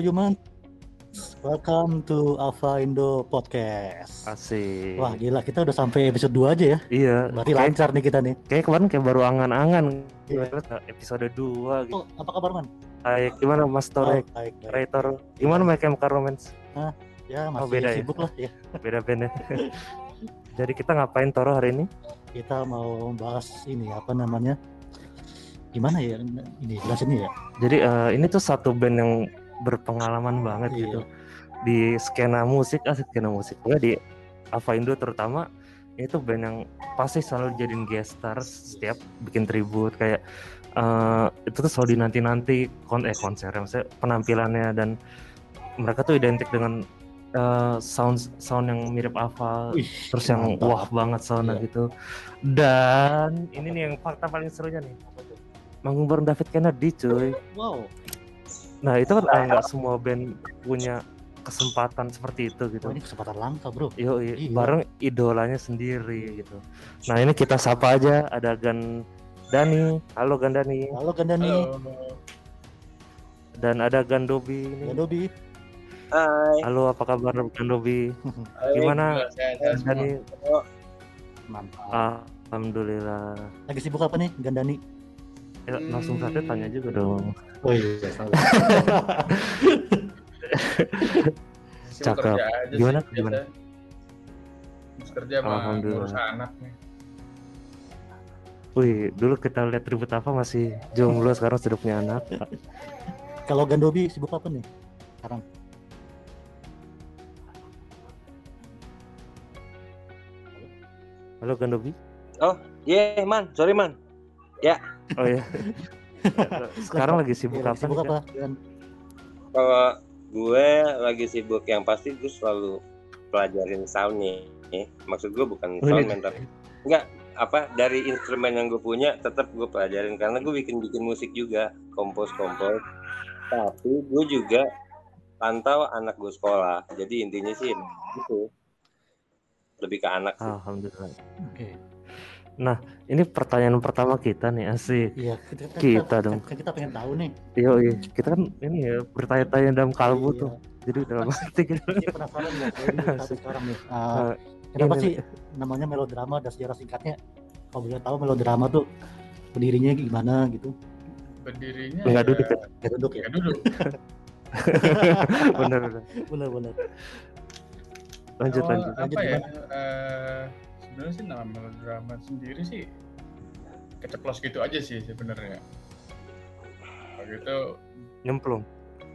Yuman. Welcome to Alpha Indo Podcast. Asik. Wah gila kita udah sampai episode 2 aja ya. Iya. Berarti kayak, lancar nih kita nih. kayak kemarin kayak baru angan-angan. Iya. Episode 2 gitu. Oh, apa kabar man? Baik, gimana Mas Torek? Oh, baik, baik. Creator. Gimana My Chemical Romance? Ya masih beda ya? sibuk lah ya. Beda band ya. Jadi kita ngapain Toro hari ini? Kita mau bahas ini apa namanya? Gimana ya ini jelasinnya ya? Jadi eh, ini tuh satu band yang berpengalaman banget Iya. gitu di skena musik, ah skena musik gue di Ava Indo terutama itu band yang pasti selalu jadiin guest star setiap bikin tribute kayak eh, itu tuh selalu dinanti-nanti kon eh konser maksudnya penampilannya dan mereka tuh identik dengan eh, sound sound yang mirip Ava Wih, terus yang mantap. wah banget soundnya Iya. gitu dan ini nih yang fakta paling serunya nih manggung bareng David Kennedy cuy Wow. Nah itu kan nggak semua band punya kesempatan seperti itu gitu. Wah, ini kesempatan langka bro. Yo, Iya. bareng idolanya sendiri gitu. Nah ini kita sapa aja ada Gan Dani, halo Gan Dani, Halo Gandani. dan ada Gan Dobi ini. Gandobi. Hai. Halo apa kabar Gan Dobi? Gimana? Gan Dani? Mantap. Alhamdulillah. Lagi sibuk apa nih Gandani? Ya, langsung saja tanya juga dong. Oh iya. salah. Cakep. Gimana, gimana? Habis kerja sama Alhamdulillah. ngurus anak nih. Wih, dulu kita lihat ribut apa masih jomblo sekarang sudah punya anak. Kalau Gandobi sibuk apa nih? Sekarang. Halo Gan Dobi. Iya, man. Sorry, man. Oh iya. sekarang lagi sibuk apa? Sibuk nih, apa? Kalau gue lagi sibuk yang pasti gue selalu pelajarin soundnya. Eh, Maksud gue bukan Oh, soundman tapi enggak apa dari instrumen yang gue punya tetap gue pelajarin karena gue bikin bikin musik juga kompos kompos tapi gue juga pantau anak gue sekolah jadi intinya sih itu lebih ke anak sih Alhamdulillah. Oke. Ini pertanyaan pertama kita nih asik. Iya, kita, Kita dong. Kan kita pengen tahu nih. Yo, kita kan ini ya bertanya-tanya dalam kalbu Iya. tuh. Jadi dalam hati gitu. Ini penasaran nggak sekarang nih. Ah, Nah, kenapa ini- sih namanya melodrama dan sejarah singkatnya? Kalau boleh tahu melodrama tuh berdirinya gimana gitu? Berdirinya Nggak ya, duduk ya? Ya duduk ya. nggak duduk. bener bener. Bener bener. Lanjut lanjut. Lanjut ya? gimana? Sebenarnya sih nama melodrama sendiri sih keceplos gitu aja sih sebenarnya. Waktu itu Nyemplung.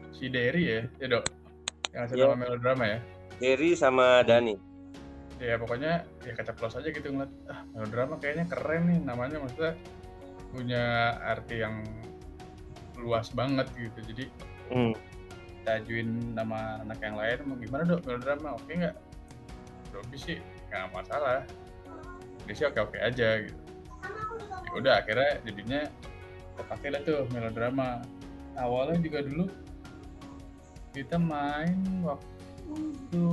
si Derry ya, ya dok, yang ngasih Iya. nama melodrama ya. Derry sama Dani Ya pokoknya ya keceplos aja gitu ngeliat, ah melodrama kayaknya keren nih namanya maksudnya punya arti yang luas banget gitu. Jadi Hmm. kita ajuin nama anak yang lain mau gimana dok melodrama oke nggak Dobi sih nggak masalah dia sih oke oke aja gitu. Ya udah akhirnya jadinya kepake lah tuh melodrama. Awalnya juga dulu kita main waktu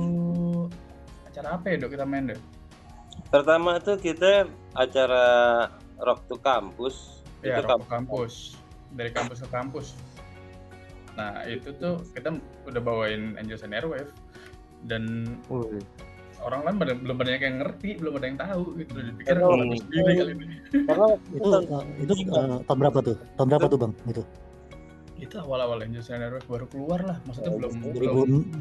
acara apa ya dok kita main deh pertama tuh kita acara Rock to Campus. Ya itu Rock kampus dari kampus ke kampus. Nah itu tuh kita udah bawain Angels and Airwave dan. Orang lain pada- belum banyak yang ngerti, belum ada yang tahu gitu. Dipikir Oh, lagu sendiri kali ini. karena Itu uh, itu uh, tahun berapa tuh? Tahun berapa tuh bang? Itu Itu awal-awal Angels and Airwaves baru keluar lah, maksudnya Oh, belum belum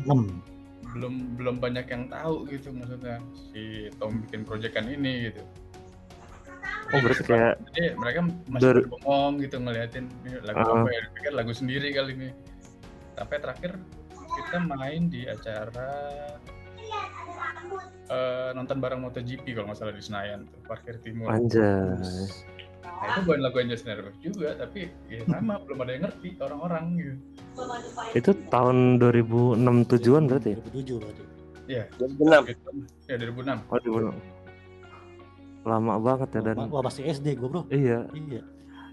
2006. belum belum banyak yang tahu gitu maksudnya si Tom bikin proyekan ini gitu. Oh berarti kayak Jadi mereka masih Dari- bengong gitu ngeliatin lagu Ah. apa ya, dipikir lagu sendiri kali ini. Sampai terakhir kita main di acara eh, nonton bareng MotoGP kalau nggak salah di Senayan tuh parkir timur. anjay. Nah itu bukan lagu and Airwaves juga, tapi ya sama belum ada yang ngerti orang-orang gitu. Itu tahun 2006 tujuan berarti ya? 2007 berarti. Iya, 2006 ya 2006. Oh 2006. Lama banget ya dan Wah masih SD gue bro. iya. Iya.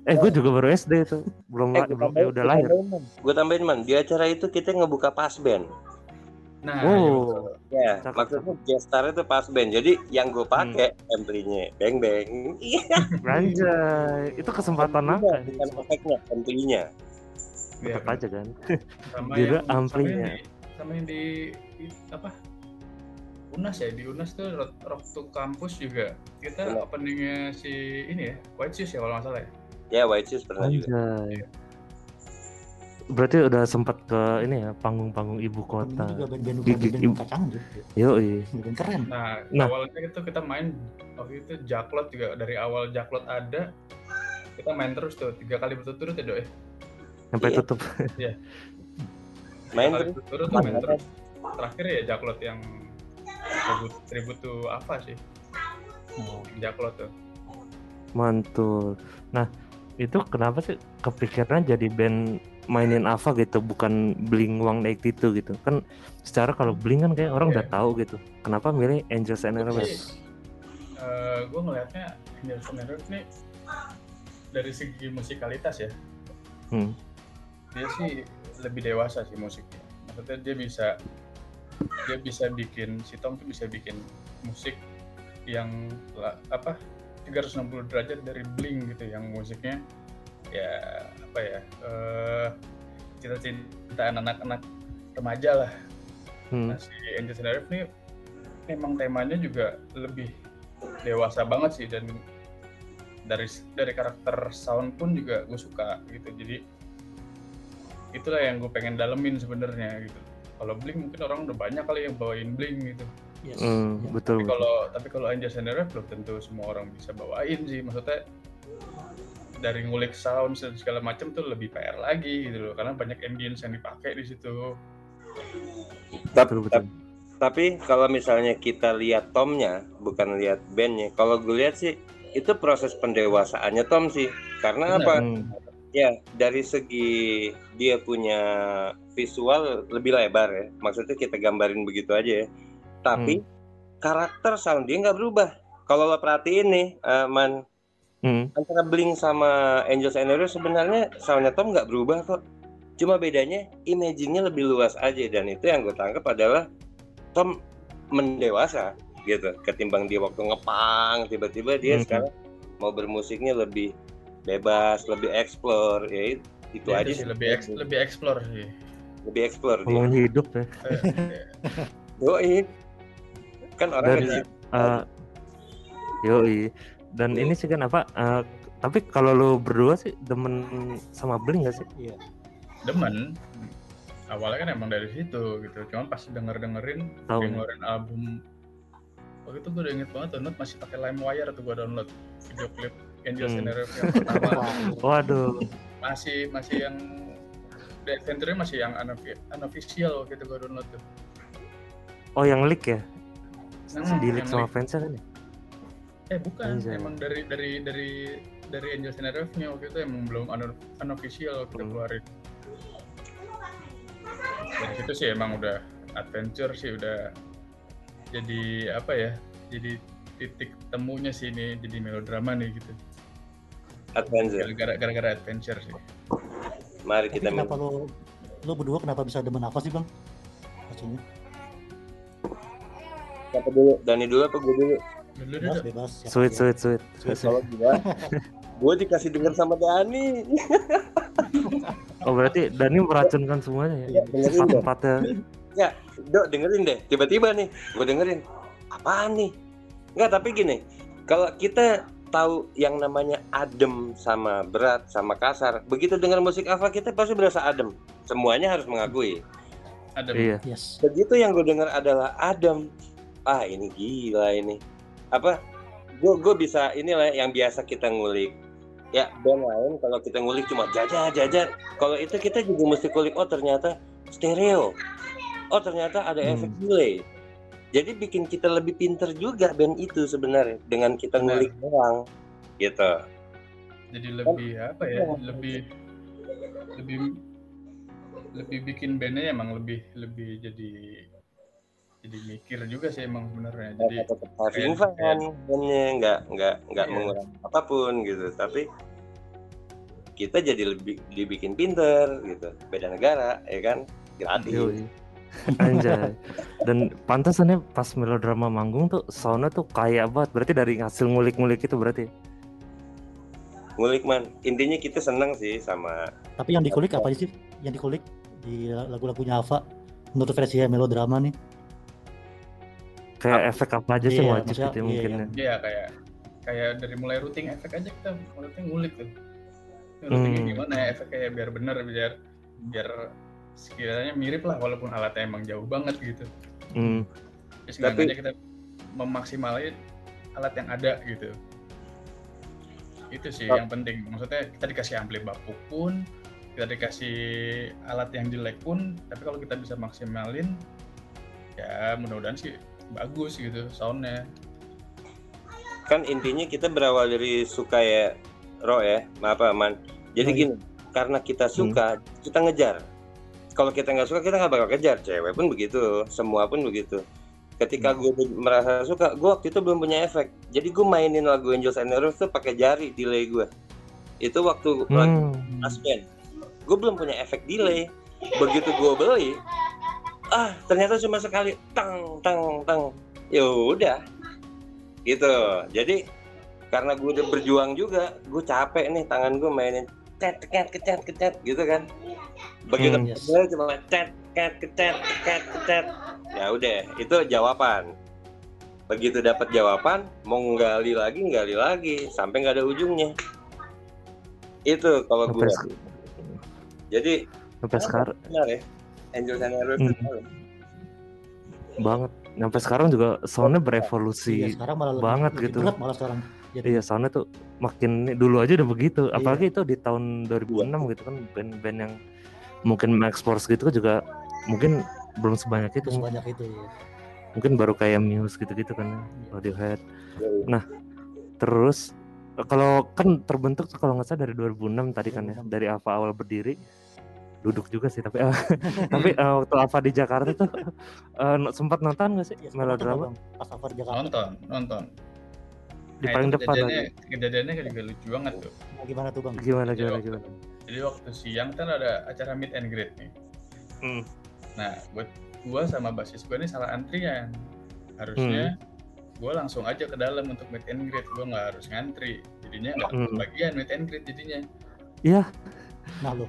Eh gue juga baru SD itu. Belum Eh, belum ya udah lahir. gue tambahin man di acara itu kita ngebuka pas band Nah, Oh. ya Cakep, maksudnya gestar itu pas band jadi yang gue pakai Hmm. amplinya beng beng iya Anjay. Itu kesempatan apa? bukan efeknya amplinya Iya, tetap aja kan sama Juga yang sama yang amplinya. di, sama yang di, di- apa Unas ya di Unas tuh Rock, Rock to Campus juga kita Benar. openingnya si ini ya White Shoes ya kalau nggak salah ya Ya White Shoes pernah juga. Anjay. Berarti udah sempat ke ini ya panggung-panggung ibu Ini kota juga band-band Gigi- ibu- kacang yoi. Band keren. Nah, Nah. awalnya itu kita main waktu itu Jaklot juga dari awal Jaklot ada kita main terus tuh tiga kali berturut-turut ya dok ya sampai Iya. tutup. Tiga Main terus. main terus. terakhir ya Jaklot yang tribut tribut tuh apa sih? Oh, Jaklot tuh. Mantul. Nah itu kenapa sih kepikiran jadi band mainin Ava gitu bukan Blink 182 gitu. Kan secara kalau Blink kan kayak orang Iya. udah tahu gitu. Kenapa milih Angels and Airwaves eh, gue ngelihatnya Nelson Nerve nih dari segi musikalitas ya. Hmm. dia sih lebih dewasa sih musiknya. Maksudnya dia bisa dia bisa bikin si Tom tuh bisa bikin musik yang apa 360 derajat dari Blink gitu yang musiknya ya apa ya eh cita-cita anak-anak remaja lah Hmm. Nah, si Angels and Airwaves nih memang temanya juga lebih dewasa banget sih dan dari dari karakter sound pun juga gue suka gitu jadi itulah yang gue pengen dalemin sebenarnya gitu kalau Blink mungkin orang udah banyak kali yang bawain Blink gitu yes. Ya. betul tapi kalau tapi kalau Angels and Airwaves belum tentu semua orang bisa bawain sih maksudnya dari ngulik sound dan segala macam tuh lebih PR lagi gitu loh karena banyak ambience yang dipakai di situ Tap- betul, betul. tap- Tapi kalau misalnya kita lihat Tomnya, bukan lihat bandnya. Kalau gue lihat sih itu proses pendewasaannya Tom sih. Karena Benar. apa? Hmm. Ya dari segi dia punya visual lebih lebar ya. Maksudnya kita gambarin begitu aja ya. Tapi karakter sound dia nggak berubah. Kalau lo perhatiin nih, eh, man Hmm. antara Blink sama Angels and Airwaves sebenarnya soundnya Tom nggak berubah kok. Cuma bedanya imagine-nya lebih luas aja dan itu yang gue tangkap adalah Tom mendewasa gitu ketimbang dia waktu ngepang tiba-tiba dia Mhm. sekarang mau bermusiknya lebih bebas, lebih explore ya it- itu Ya, aja sih lebih eks- lebih explore sih lebih explore dia. hidup ya Eh, Yoi. Kan orang Dan- nge- Eh, yoi dan ini sih kan apa eh, tapi kalau lu berdua sih demen sama Blink gak sih? Iya. demen. Awalnya kan emang dari situ gitu. Cuman pas denger dengerin Tahu. dia ngeluarin album waktu itu gue udah inget banget download masih pakai LimeWire tuh gue download video klip Angels Hmm. and Airwaves yang pertama. Waduh. Masih masih yang The Adventure masih yang unofficial waktu itu gue download tuh. Oh yang leak ya? Hmm, di leak sama fansnya kan ya eh bukan Anjay. emang dari dari dari dari Angels and Airwaves-nya waktu itu emang belum uno- unofficial kita Hmm. keluarin dari situ sih emang udah adventure sih udah jadi apa ya jadi titik temunya sih ini jadi melodrama nih gitu Adventure. gara-gara adventure sih Mari Tapi kita kenapa lo lo berdua kenapa bisa demen apa sih bang? Maksudnya Siapa dulu? Dani dulu apa gue dulu? Bebas bebas. siapa sweet aja. sweet sweet Kalau gua, gua dikasih denger sama Dani. oh berarti Dani meracunkan semuanya ya Ya, dengerin tempat-tempatnya Ya, Dok dengerin deh. Tiba-tiba nih, gue dengerin. Apaan nih? Enggak, tapi gini. Kalau kita tahu yang namanya adem sama berat sama kasar, begitu dengar musik Ava kita pasti berasa adem. Semuanya harus mengakui. ada iya Yes. Begitu yang gue dengar adalah adem. Ah, ini gila ini. Apa? Gue gue bisa inilah yang biasa kita ngulik. Ya, band lain kalau kita ngulik cuma jajar jajar. Kalau itu kita juga mesti kulik. Oh ternyata stereo. Oh ternyata ada Hmm. efek delay. Jadi bikin kita lebih pinter juga band itu sebenarnya dengan kita Benar. ngulik doang. Gitu. jadi lebih apa ya Iya. lebih lebih lebih bikin bandnya emang lebih lebih jadi jadi mikir juga sih emang sebenarnya jadi Jadi having kayak- fun, bandnya nggak nggak nggak Iya. mengurangi apa pun gitu. Tapi kita jadi lebih dibikin pinter gitu. Beda negara, ya kan? Gratis. Yoi. Anjay. Dan pantasannya pas melodrama manggung tuh soundnya tuh kaya banget. Berarti dari hasil ngulik-ngulik itu berarti. Ngulik man. Intinya kita seneng sih sama Tapi yang dikulik apa sih? yang dikulik di lagu-lagunya Ava menurut versi melodrama nih kayak efek apa aja sih Iya, wajib maksudnya, gitu ya iya, mungkin yang- ya. Iya kayak kayak dari mulai routing efek aja kita mulai ngulik tuh. Ini routingnya Hmm. gimana ya efeknya biar bener biar biar sekiranya mirip lah walaupun alatnya emang jauh banget gitu. Hmm. Terus Tapi- Tapi... kita memaksimalin alat yang ada gitu. Itu sih Oh. yang penting. Maksudnya kita dikasih ampli bapuk pun, kita dikasih alat yang jelek pun, tapi kalau kita bisa maksimalin, ya mudah-mudahan sih bagus gitu soundnya. kan intinya kita berawal dari suka ya Ro ya maaf man jadi Oh, iya. gini karena kita suka kita ngejar. Kalau kita nggak suka kita nggak bakal kejar. Cewek pun begitu semua pun begitu. Ketika gue merasa suka gue waktu itu belum punya efek. Jadi gue mainin lagu Angels and Heroes tuh pakai jari delay gue itu waktu Hmm. Last Band gue belum punya efek delay. Begitu gue beli ah ternyata cuma sekali tang tang tang. Ya udah. Gitu. Jadi karena gue udah berjuang juga gue capek nih tangan gue mainin cet ket kecet kecet gitu kan. Begitu Hmm, yes. cuma cet ket kecet ket kecet ya udah itu jawaban. Begitu dapat jawaban mau nggali lagi nggali lagi sampai nggak ada ujungnya. Itu kalau gue jadi sampai sekarang benar ya Angel and Heroes Hmm. banget sampai sekarang juga soundnya berevolusi Iya, sekarang malah lebih, banget lebih gitu. berat malah sekarang jadi Iya, soundnya tuh makin dulu aja udah begitu. Iya. Apalagi itu di tahun 2006 gitu kan band-band yang mungkin mengekspor gitu juga mungkin belum sebanyak itu. terus banyak itu ya. Mungkin baru kayak Muse gitu-gitu kan, Radiohead. Iya. Terus eh, kalau kan terbentuk kalau nggak salah dari 2006 tadi kan ya, 2006. dari Ava awal berdiri. Duduk juga sih tapi tapi eh, waktu Ava di Jakarta tuh eh, sempat nonton nggak sih Ya, melodrama pas Ava di Jakarta Nonton, nonton. di Nah, paling depan lagi. kejadiannya, kejadiannya kayak juga lucu banget tuh. gimana tuh bang Gimana Jadi gimana waktu- gimana? Jadi waktu siang kan ada acara meet and greet nih. Hmm. Nah, buat gua sama basis gua ini salah antrian. Harusnya Hmm. gua langsung aja ke dalam untuk meet and greet. Gua nggak harus ngantri. Jadinya nggak Hmm. kebagian meet and greet jadinya. Iya, nah lo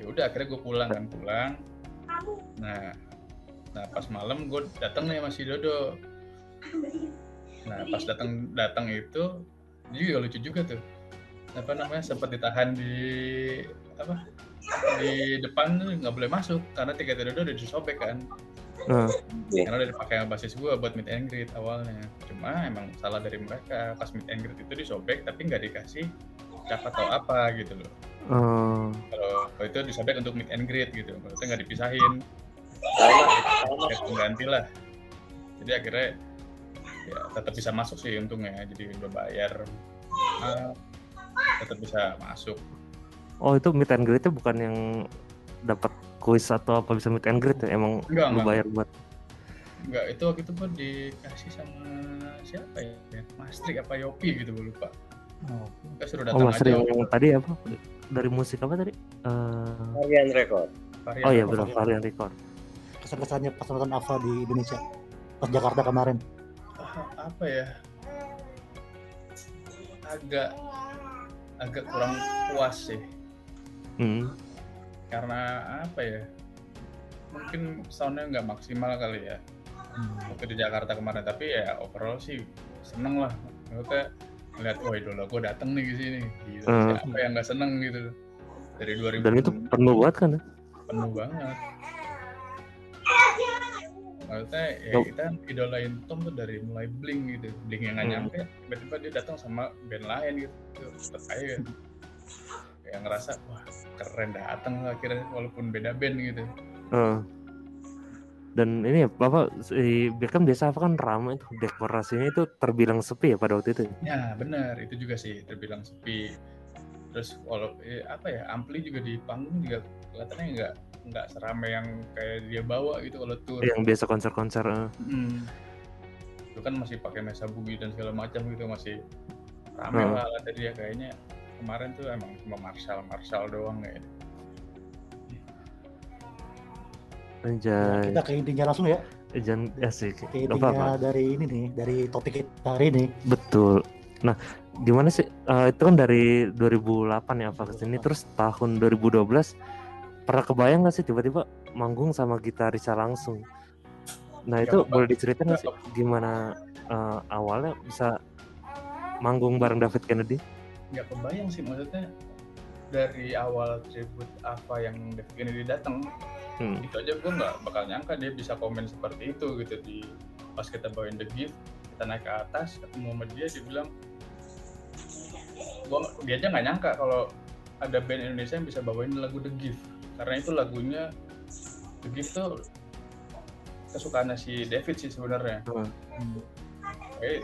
Ya udah akhirnya gue pulang kan pulang. Nah, nah pas malam gue datang nih sama si Dodo. Nah pas datang datang itu dia juga lucu juga tuh. Apa namanya sempat ditahan di apa di depan nggak boleh masuk karena tiketnya Dodo udah disobek kan. Nah, Karena udah dipakai sama basis gue buat meet and greet awalnya. Cuma emang salah dari mereka pas meet and greet itu disobek tapi nggak dikasih cap atau apa gitu loh. Eh, kalau kalau itu disobek untuk meet and greet gitu. Maksudnya nggak dipisahin. Kayak pengganti lah. Jadi akhirnya ya tetap bisa masuk sih untungnya. Jadi udah bayar. Mahal, tetap bisa masuk. Oh itu meet and greet bukan yang dapat kuis atau apa bisa meet and greet ya? Emang Enggak, lu enggak. bayar buat enggak itu waktu itu pun dikasih sama siapa ya? Mas Trik apa Yopi gitu gue lupa. Oh, kita suruh Oh datang mas aja. yang tadi apa? Dari musik apa tadi? Eh, Varian record. Varian oh iya benar varian record. kesan-kesannya pas nonton Ava di Indonesia pas Jakarta kemarin. Ah, apa ya? Agak agak kurang puas sih. Hmm. karena apa ya? Mungkin soundnya nggak maksimal kali ya. Waktu di Jakarta kemarin tapi ya overall sih seneng lah. Maksudnya ngeliat wah idola gue dateng nih ke sini Gila, Hmm. siapa yang nggak seneng gitu dari 2000 Dan itu penuh banget kan? ya? penuh banget maksudnya ya Nope. kita idolain Tom tuh dari mulai Blink gitu Blink yang nggak Hmm. nyampe tiba-tiba dia datang sama band lain gitu tetap aja yang ngerasa wah keren datang akhirnya walaupun beda band gitu Eh. Dan ini ya, apa si kan biasa apa kan ramai itu dekorasinya itu terbilang sepi ya pada waktu itu. Ya benar itu juga sih terbilang sepi. Terus kalau eh, apa ya ampli juga di panggung juga kelihatannya nggak nggak seramai yang kayak dia bawa gitu kalau tour. Yang biasa konser-konser. Hmm. Itu kan masih pakai mesa boogie dan segala macam gitu masih rame Hmm. lah alatnya dia kayaknya kemarin tuh emang cuma Marshall Marshall doang kayaknya. Anjay. kita ke intinya langsung ya Jangan ya sih. ke Gak apa-apa. intinya dari ini nih dari topik kita hari ini Betul. Nah, gimana sih? eh, itu kan dari 2008 ya vaksin ini terus tahun 2012 pernah kebayang gak sih tiba-tiba manggung sama gitarisnya langsung nah Ya, itu Pak. boleh diceritain nggak sih Ya, gimana eh, awalnya bisa manggung bareng David Kennedy nggak kebayang sih maksudnya dari awal tribute apa yang David Kennedy datang Hmm. itu aja gue nggak bakal nyangka dia bisa komen seperti itu gitu. Di pas kita bawain The Gift kita naik ke atas ketemu sama dia dia bilang gua dia aja nggak nyangka kalau ada band Indonesia yang bisa bawain lagu The Gift. Karena itu lagunya The Gift tuh kesukaannya si David sih sebenarnya. Hmm. eh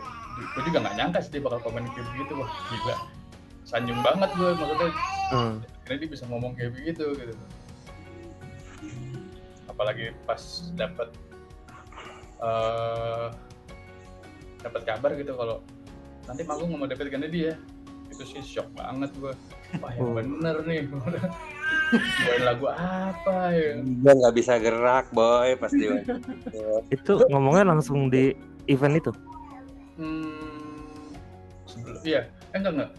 gue juga nggak nyangka sih dia bakal komen kayak begitu. Wah gila. Sanjung banget gue maksudnya. Hmm. karena dia bisa ngomong kayak begitu gitu apalagi pas dapat eh dapat kabar gitu kalau nanti manggung sama David Kennedy ya itu sih shock banget gue wah yang Oh. bener nih. Bawain lagu apa ya? Dia nggak bisa gerak, boy, pasti. itu ngomongnya langsung di event itu? Hmm, sebelum iya. Eh enggak enggak.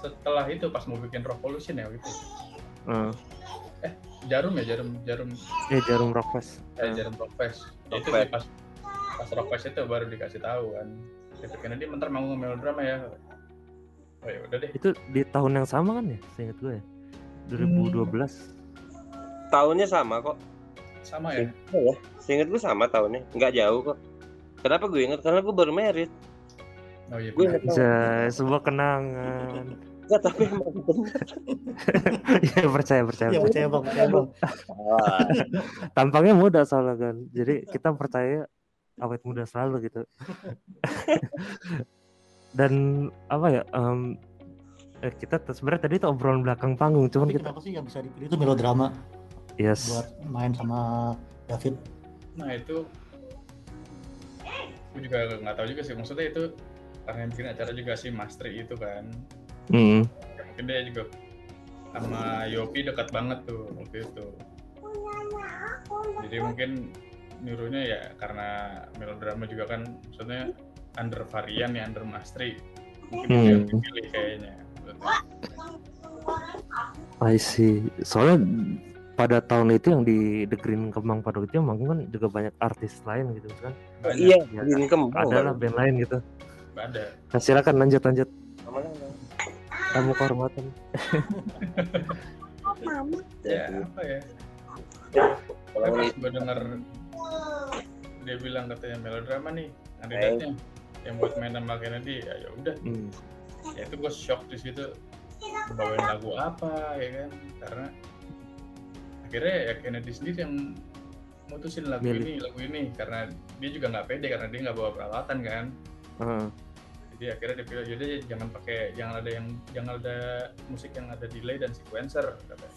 Setelah itu pas mau bikin Revolution ya gitu Hmm. Jarum ya jarum jarum. Eh jarum rock fest. Eh, Hmm. jarum rockfest itu Rockfest. sih pas pas rockfest itu baru dikasih tahu kan. David Kennedy bentar manggung sama melodrama ya. Oh ya udah deh. Itu di tahun yang sama kan ya? Seingat gue ya. 2012 Tahunnya sama kok. sama ya? Ya. Seingat gue sama tahunnya, nggak jauh kok. Kenapa gue inget? Karena gue baru merit. oh iya Gue bisa sebuah kenangan Enggak, tapi emang bener. ya percaya percaya ya percaya. percaya bang percaya bang. Tampangnya muda soalnya kan jadi kita percaya awet muda selalu gitu. Dan apa ya em, eh, kita sebenarnya tadi tuh obrolan belakang panggung cuman tapi kita kenapa sih yang bisa dipilih? Itu melodrama. Yes. Buat main sama David. Nah itu gue juga nggak tahu juga sih. Maksudnya itu karena bikin acara juga si Mastri itu kan Mm. Ya, mungkin dia juga. Sama Yopi dekat banget tuh waktu itu. Jadi mungkin nyuruhnya ya karena melodrama juga kan maksudnya under varian ya under Mastri mungkin itu yang Hmm. dipilih kayaknya. I see. Soalnya pada tahun itu yang di The Green Kemang pada itu manggung kan juga banyak artis lain gitu kan banyak. Iya, Ya, Green Kembang. ada lah band lain gitu. Ada. Nah, silakan lanjut lanjut. Ke mana? Tamu kehormatan. Ya apa ya? Kalau pas gue denger dia bilang katanya melodrama nih kandidatnya yang buat main sama Kennedy ya ya udah. Hmm. ya itu gue shock di situ. Bawain lagu apa ya kan? Karena akhirnya ya Kennedy sendiri yang mutusin lagu Milih. ini lagu ini. Karena dia juga nggak pede karena dia nggak bawa peralatan kan? Heeh. Jadi akhirnya dia bilang yaudah ya, jangan pakai jangan ada yang jangan ada musik yang ada delay dan sequencer katanya.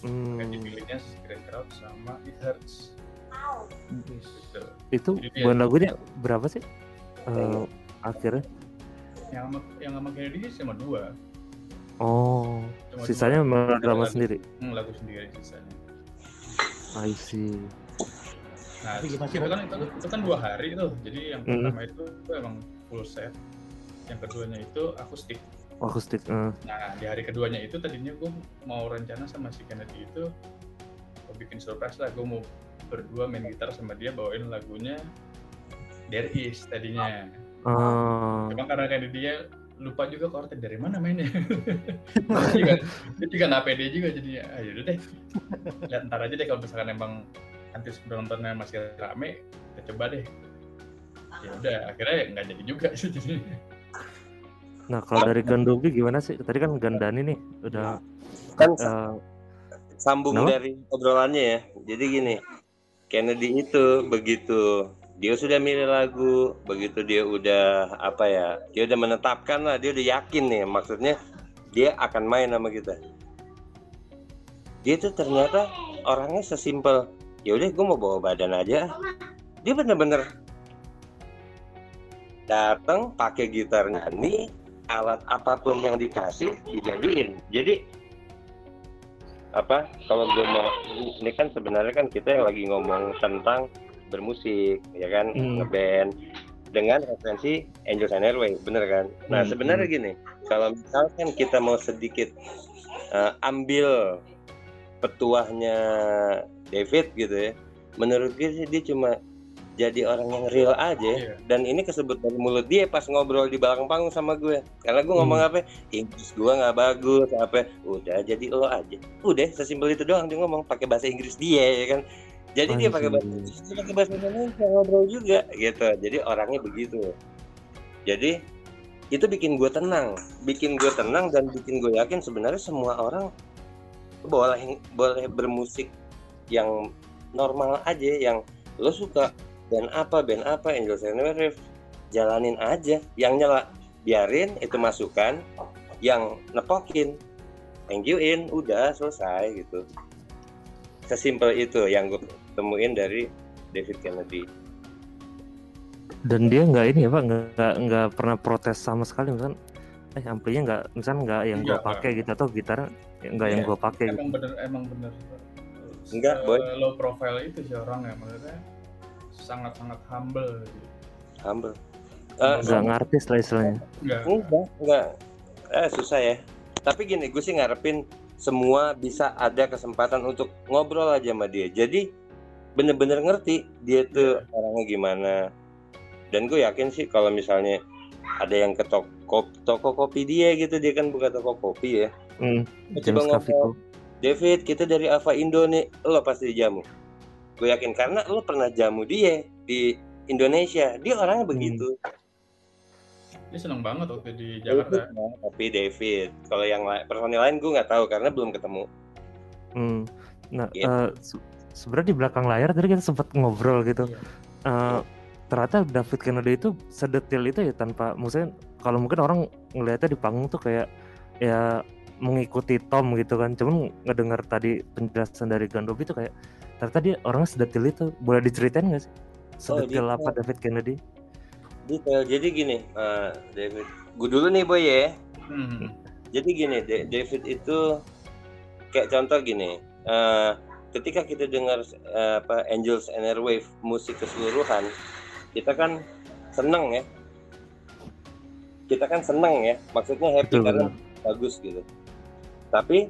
Hmm. Kayak dipilihnya Secret Crowd sama It Hurts. Gitu. itu Jadi buat lagunya berapa sih? Eh, akhirnya? Yang sama yang sama Kennedy sih cuma dua. Oh Cuma sisanya dua. melodrama Lagu- sendiri? Hmm, lagu sendiri sisanya. I see. Nah itu kan itu, itu kan dua hari tuh. Jadi yang Hmm. pertama itu, itu emang full set yang keduanya itu akustik akustik eh. nah di hari keduanya itu tadinya gue mau rencana sama si Kennedy itu gue bikin surprise lah gue mau berdua main gitar sama dia bawain lagunya There Is tadinya Oh, Cuma karena kan dia lupa juga chordnya dari mana mainnya. dia juga, dia juga nggak pede juga jadinya. Ah, yaudah deh. Lihat ntar aja deh kalau misalkan emang nanti penontonnya masih rame, kita coba deh. Ya udah, akhirnya ya nggak jadi juga sih jadi. Nah kalau dari Gandogi gimana sih tadi kan Gandani nih udah kan eh, sambung Kenapa? dari obrolannya ya. Jadi gini, Kennedy itu begitu dia sudah milih lagu, begitu dia udah apa ya, dia udah menetapkan lah, dia udah yakin nih, maksudnya dia akan main sama kita. Dia tuh ternyata orangnya sesimpel, ya udah gue mau bawa badan aja. Dia bener-bener datang pakai gitar nyanyi, alat apa pun yang dikasih dijadiin. Jadi apa kalau gue mau ini kan sebenarnya kan kita yang lagi ngomong tentang bermusik ya kan Hmm. ngeband dengan referensi Angels and Airways bener kan nah Hmm, sebenarnya gini kalau misalkan kita mau sedikit eh, ambil petuahnya David gitu ya menurut gue sih dia cuma jadi orang yang real aja. Iya. dan ini kesebut dari mulut dia pas ngobrol di belakang panggung sama gue. Karena gue ngomong Hmm. apa Inggris gue nggak bagus apa? Udah jadi lo aja. Udah sesimpel itu doang dia ngomong pakai bahasa Inggris dia ya kan? Jadi dia pakai bahasa. Inggris dia pakai bahasa Indonesia ngobrol juga gitu. Jadi orangnya begitu. Jadi itu bikin gue tenang. Bikin gue tenang dan bikin gue yakin sebenarnya semua orang boleh boleh bermusik yang normal aja yang lo suka band apa band apa Angels and Airwaves jalanin aja. Yang nyela biarin itu masukan yang nepokin. Thank you in. Udah selesai gitu. Sesimpel itu yang gue temuin dari David Kennedy. Dan dia nggak ini ya pak nggak nggak pernah protes sama sekali kan eh amplinya nggak misalnya nggak yang gue Nggak, pakai gitu atau gitar nggak yang Iya. gue pakai. Gitu. emang bener emang bener. Enggak, Boy. low profile itu sih orang ya maksudnya sangat sangat humble gitu. humble. Eh, nggak ngartis lah istilahnya. Enggak enggak enggak. Eh susah ya. Tapi gini gue sih ngarepin semua bisa ada kesempatan untuk ngobrol aja sama dia. Jadi bener-bener ngerti dia tuh orangnya gimana. Dan gue yakin sih kalau misalnya ada yang ke toko toko kopi dia gitu dia kan buka toko kopi ya. Hmm, Coba James ngobrol. David kita dari Ava Indo nih. Lo pasti jamu gue yakin karena lo pernah jamu dia di Indonesia dia orangnya begitu dia seneng banget waktu di Jakarta tapi David kalau yang lain personil lain gue nggak tahu karena belum ketemu Hmm. Nah, Gitu. eh, se- sebenarnya di belakang layar tadi kita sempat ngobrol gitu. Iya. Eh, ternyata David Kennedy itu sedetil itu ya tanpa, maksudnya kalau mungkin orang ngelihatnya di panggung tuh kayak ya mengikuti Tom gitu kan. Cuman ngedengar tadi penjelasan dari Gandobi tuh kayak ternyata dia orangnya sedetil itu. Boleh diceritain nggak sih? Sedetil dia- apa David Kennedy? detail jadi gini eh, David gue dulu nih boy ya Hmm. jadi gini Da- David itu kayak contoh gini eh, ketika kita dengar eh, apa Angels and Airwave musik keseluruhan kita kan seneng ya kita kan seneng ya maksudnya happy Betul, karena bagus gitu tapi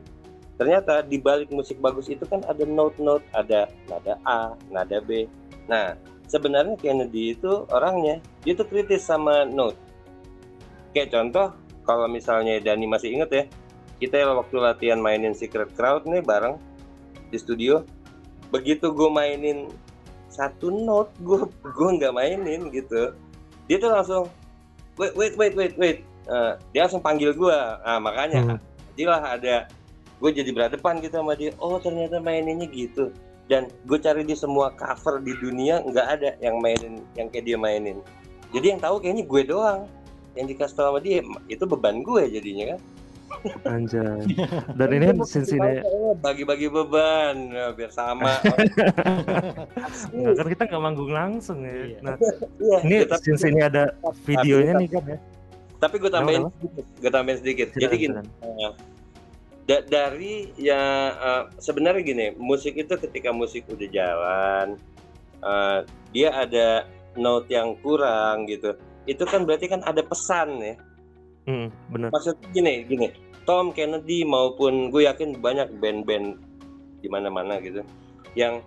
ternyata di balik musik bagus itu kan ada note-note ada nada A nada B. Nah sebenarnya Kennedy itu orangnya dia tuh kritis sama note. Kayak contoh kalau misalnya Dani masih inget ya kita waktu latihan mainin Secret Crowd nih bareng di studio begitu gue mainin satu note gue gue nggak mainin gitu dia tuh langsung wait wait wait wait wait. Eh, dia langsung panggil gue nah makanya Hmm. jadilah ada gue jadi berhadapan gitu sama dia. Oh ternyata maininnya gitu. Dan gue cari di semua cover di dunia nggak ada yang mainin yang kayak dia mainin. Jadi yang tahu kayaknya gue doang. Yang dikasih tahu sama dia itu beban gue jadinya kan? Anjay. Dan ini kan Cincinnati, bagi-bagi beban. Ya, biar sama. Nggak, kan kita nggak manggung langsung ya. Iya. Nah, Iya, ini tapi, since ini ada videonya nih kan ya. tapi gue tambahin gue tambahin sedikit. Jadi gini eh, da- dari ya eh, sebenarnya gini musik itu ketika musik udah jalan eh, dia ada note yang kurang gitu itu kan berarti kan ada pesan ya Hmm, bener. maksudnya gini gini Tom Kennedy maupun gue yakin banyak band-band di mana-mana gitu yang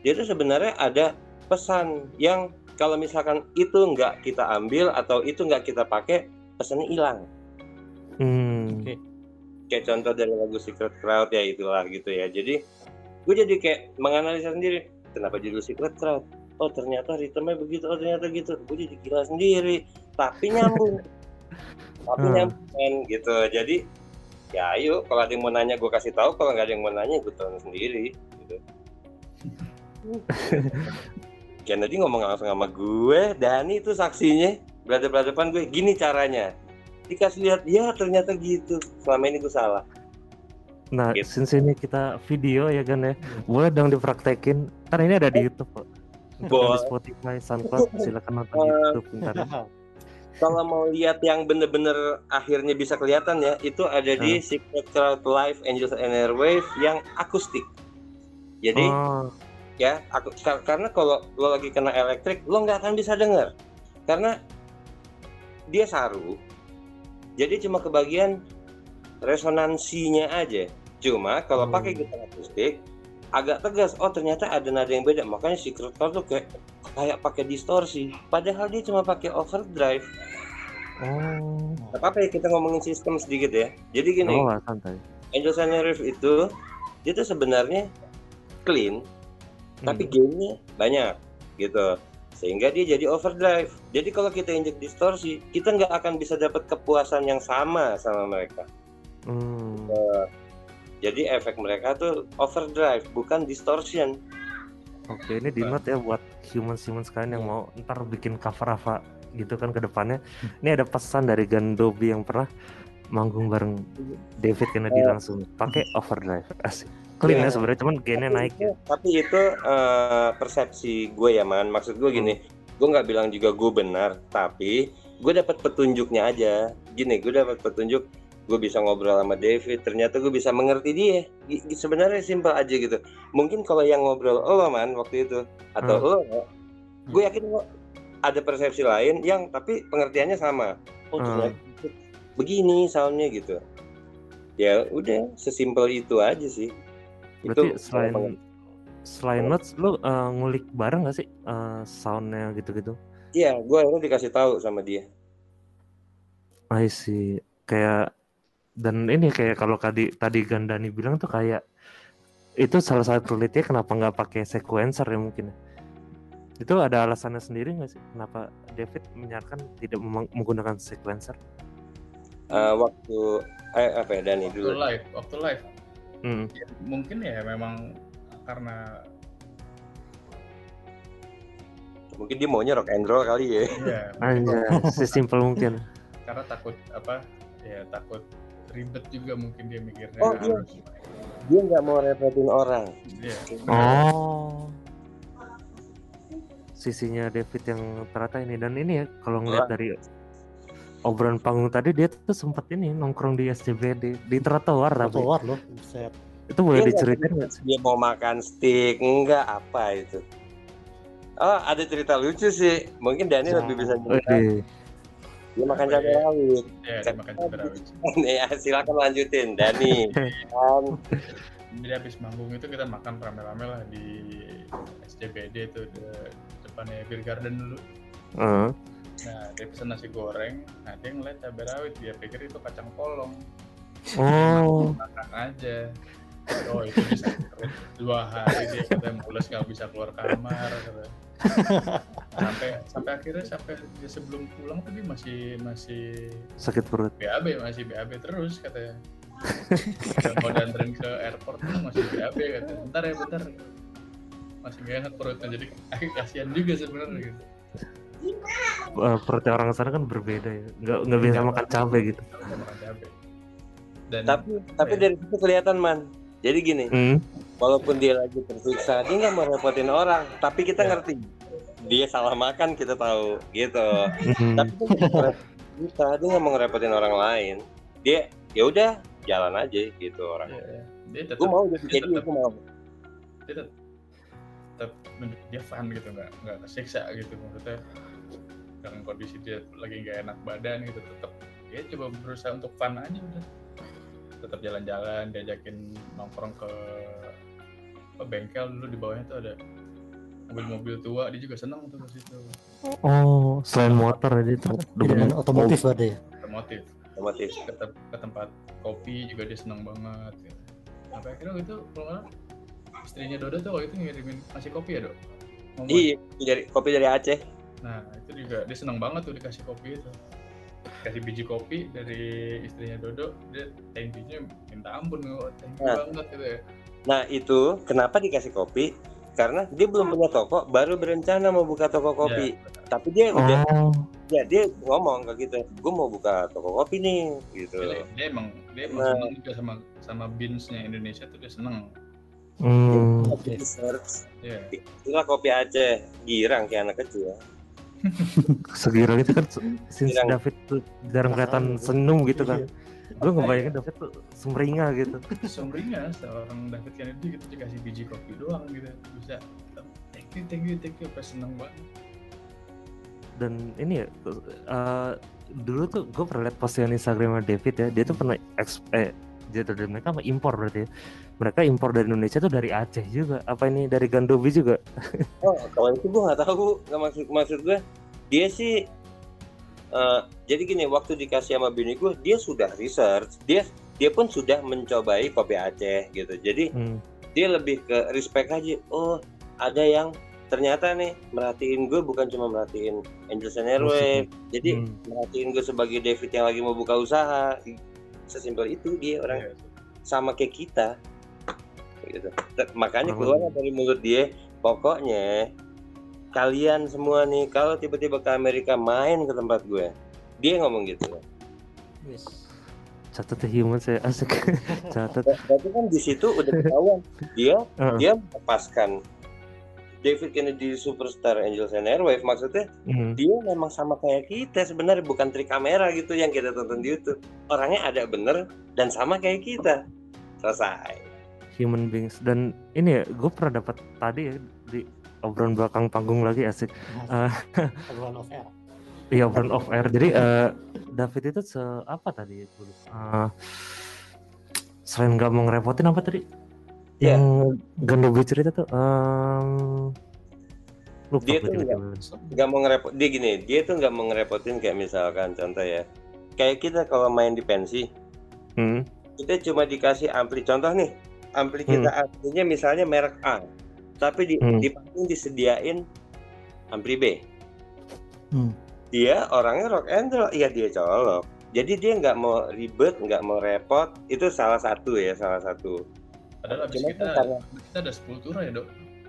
dia tuh sebenarnya ada pesan yang kalau misalkan itu nggak kita ambil atau itu nggak kita pakai pesannya hilang Hmm. Kayak contoh dari lagu Secret Crowd ya itulah gitu ya. Jadi gue jadi kayak menganalisa sendiri kenapa judul Secret Crowd? Oh ternyata ritmenya begitu oh ternyata gitu. Gue jadi gila sendiri tapi nyambung. Tapi Hmm. nyambung gitu. Jadi ya ayo kalau ada yang mau nanya gue kasih tahu. Kalau nggak ada yang mau nanya gue tahu sendiri gitu. Kennedy ngomong langsung sama gue Dani itu saksinya. Berada berhadapan gue gini caranya dikasih lihat ya ternyata gitu selama ini gue salah Nah, Gitu. since ini kita video ya kan ya, boleh dong dipraktekin. Kan ini ada di YouTube, Boleh. Di Spotify, SoundCloud, silakan nonton di Eh, YouTube ntar. kalau mau lihat yang bener-bener akhirnya bisa kelihatan ya itu ada di Secret Crowd Live Angels and Airwave yang akustik jadi Oh, ya aku kar- karena kalau lo lagi kena elektrik lo nggak akan bisa dengar karena dia saru jadi cuma kebagian resonansinya aja Cuma kalau Hmm. pakai gitar akustik agak tegas. Oh ternyata ada nada yang beda. Makanya Secret Chord tuh kayak kayak pakai distorsi. Padahal dia cuma pakai overdrive. Oh. Gak apa-apa ya kita ngomongin sistem sedikit ya. Jadi gini, Oh, santai. Angel Sana Riff itu dia tuh sebenarnya clean, tapi Hmm. gainnya banyak gitu. Sehingga dia jadi overdrive. Jadi kalau kita injek distorsi, kita nggak akan bisa dapat kepuasan yang sama sama mereka. Hmm. Jadi efek mereka tuh overdrive, bukan distortion. Oke, ini di note ya buat humans-humans kalian yang Iya. mau ntar bikin cover apa gitu kan ke depannya. Ini ada pesan dari Gandobi yang pernah manggung bareng David Kennedy langsung pakai overdrive. Asik. Clean ya Iya. sebenarnya cuman gainnya naik ya. Tapi itu eh, persepsi gue ya man. Maksud gue gini, gue nggak bilang juga gue benar, tapi gue dapat petunjuknya aja. Gini, gue dapat petunjuk, gue bisa ngobrol sama David. Ternyata gue bisa mengerti dia. Sebenarnya simpel aja gitu. Mungkin kalau yang ngobrol lo man waktu itu atau Hmm. lo, gue yakin lo ada persepsi lain yang tapi pengertiannya sama. Oh Hmm. begini soundnya gitu. Ya udah, sesimpel itu aja sih. Berarti Itu selain kalau selain notes lu eh, ngulik bareng gak sih eh, soundnya gitu-gitu? Iya, gue akhirnya dikasih tahu sama dia. I see. Kayak dan ini kayak kalau tadi tadi Gandani bilang tuh kayak itu salah satu pelitnya kenapa nggak pakai sequencer ya mungkin ya. Itu ada alasannya sendiri nggak sih kenapa David menyarankan tidak memang- menggunakan sequencer? Eh, waktu eh apa ya Dani waktu dulu. live waktu live Hmm. ya, mungkin ya memang karena Mungkin dia maunya rock and roll kali ya. ya Anjay, sesimpel mungkin. karena takut apa ya takut ribet juga mungkin dia mikirnya Oh, iya. harus Dia nggak mau repotin orang. Iya. Oh. Sisinya David yang ternyata ini dan ini ya kalau ngeliat dari obrolan panggung tadi dia tuh sempat ini nongkrong di SCBD di trotoar tapi Keluar loh. Buset. itu boleh Iya, diceritain nggak sih? Dia mau makan steak, enggak apa itu. Oh, ada cerita lucu sih. Mungkin Dani lebih bisa cerita. Wih, Dia makan cabai ya? rawit. ya dia makan cabai rawit Nih, ya, silakan lanjutin, Dani. Kan, jadi habis manggung itu kita makan rame-rame lah di SCBD itu di depannya Beer Garden dulu eh, nah dia pesen nasi goreng. Nah dia ngeliat cabai rawit dia pikir itu kacang polong. Oh. Makan aja. Oh itu bisa dua hari dia katanya mules nggak bisa keluar kamar katanya. sampai sampai akhirnya sampai dia sebelum pulang tadi masih masih sakit perut. BAB masih BAB terus katanya. Udah mau danterin ke airport tuh masih BAB katanya. Bentar ya bentar. Masih gak enak perutnya jadi kasihan juga sebenarnya gitu Eh, perutnya orang sana kan berbeda ya nggak nggak bisa makan cabai gitu Nggak makan cabai dan tapi tapi ya? dari situ kelihatan man. Jadi gini, hmm. walaupun dia lagi tersiksa, dia nggak mau repotin orang. Tapi kita Ya. ngerti, dia salah makan kita tahu, gitu. Hmm. tapi kita dia nggak mau ngerepotin orang lain dia ya udah jalan aja gitu orang ya, ya. dia tetap gue mau jadi dia jadi tetap- gue mau dia tetap, tetap dia fun gitu nggak nggak kesiksa gitu maksudnya dengan kondisi dia lagi nggak enak badan gitu tetap dia coba berusaha untuk fun aja udah. Tetap jalan-jalan diajakin nongkrong ke ke bengkel dulu di bawahnya tuh ada mobil-mobil tua dia juga seneng tuh ke situ oh. Selain motor ya, dia tuh Dengan otomotif berarti ya. otomotif. Otomotif. Ke, tem- ke tempat kopi juga dia seneng banget gitu. sampai akhirnya waktu itu kalau istrinya Dodo tuh waktu itu ngirimin ngasih kopi ya dok? Iya dari kopi dari Aceh Nah, itu juga dia seneng banget tuh dikasih kopi itu. Kasih biji kopi dari istrinya Dodo, dia thank you-nya minta ampun, oh, thank you Nah. banget gitu ya. nah itu kenapa dikasih kopi karena dia belum punya toko baru berencana mau buka toko kopi tapi dia udah oh ya dia ngomong kayak gitu gue mau buka toko kopi nih gitu Dia, dia emang dia emang Nah. seneng juga sama sama beans-nya Indonesia tuh dia seneng. hmm. Oke. research Iya. itulah kopi Aceh girang kayak anak kecil segira gitu kan since Bilang. David tuh jarang kelihatan senyum gitu kan Iya. gue ngebayangin David tuh sumringah gitu Sumringah seorang David Kennedy gitu dikasih biji kopi doang gitu bisa thank you thank you thank you pas seneng banget. dan ini ya eh, dulu tuh gue pernah liat postingan Instagramnya David ya dia tuh pernah eks- eh Jatuh dari mereka apa impor berarti ya? Mereka impor dari Indonesia tuh dari Aceh juga. Apa ini dari Gandobi juga? Oh, kalau itu gue nggak tahu. Nggak maksud maksud gue, dia sih. eh, jadi gini, waktu dikasih sama bini gue, dia sudah research. Dia dia pun sudah mencobai kopi Aceh gitu. Jadi Hmm. dia lebih ke respect aja. Oh, ada yang ternyata nih merhatiin gue bukan cuma merhatiin Angels and Airwaves. Jadi Hmm. merhatiin gue sebagai David yang lagi mau buka usaha. Sesimpel itu dia orang Iya. sama kayak kita gitu. Ter- makanya keluar dari mulut dia pokoknya kalian semua nih kalau tiba-tiba ke Amerika main ke tempat gue dia ngomong gitu Wis. Catat ya, human saya asik. Catat. berarti kan di situ udah ketahuan dia Heeh. dia melepaskan David Kennedy Superstar Angels and Airwaves maksudnya Hmm. dia memang sama kayak kita sebenarnya bukan trik kamera gitu yang kita tonton di YouTube. Orangnya ada bener dan sama kayak kita. Selesai. Human beings. Dan ini ya gue pernah dapat tadi ya di obrolan belakang panggung lagi asik. Nah, obrolan off air. iya obrolan off air. Jadi eh, David itu se apa tadi? Gue lupa. Eh, selain nggak mau ngerepotin apa tadi Iya. yang Gandobi cerita tuh em, lupa Dia gue tuh nggak mau ngerepot dia gini dia tuh nggak mau ngerepotin kayak misalkan contoh ya kayak kita kalau main di pensi Hmm, kita cuma dikasih ampli contoh nih ampli kita amplinya misalnya merek A tapi di Hmm. di panggung disediain ampli B Hmm. dia orangnya rock and roll iya dia colok jadi dia nggak mau ribet nggak mau repot itu salah satu ya salah satu Padahal abis Cuma kita, karena- kita ada sepultura ya dok.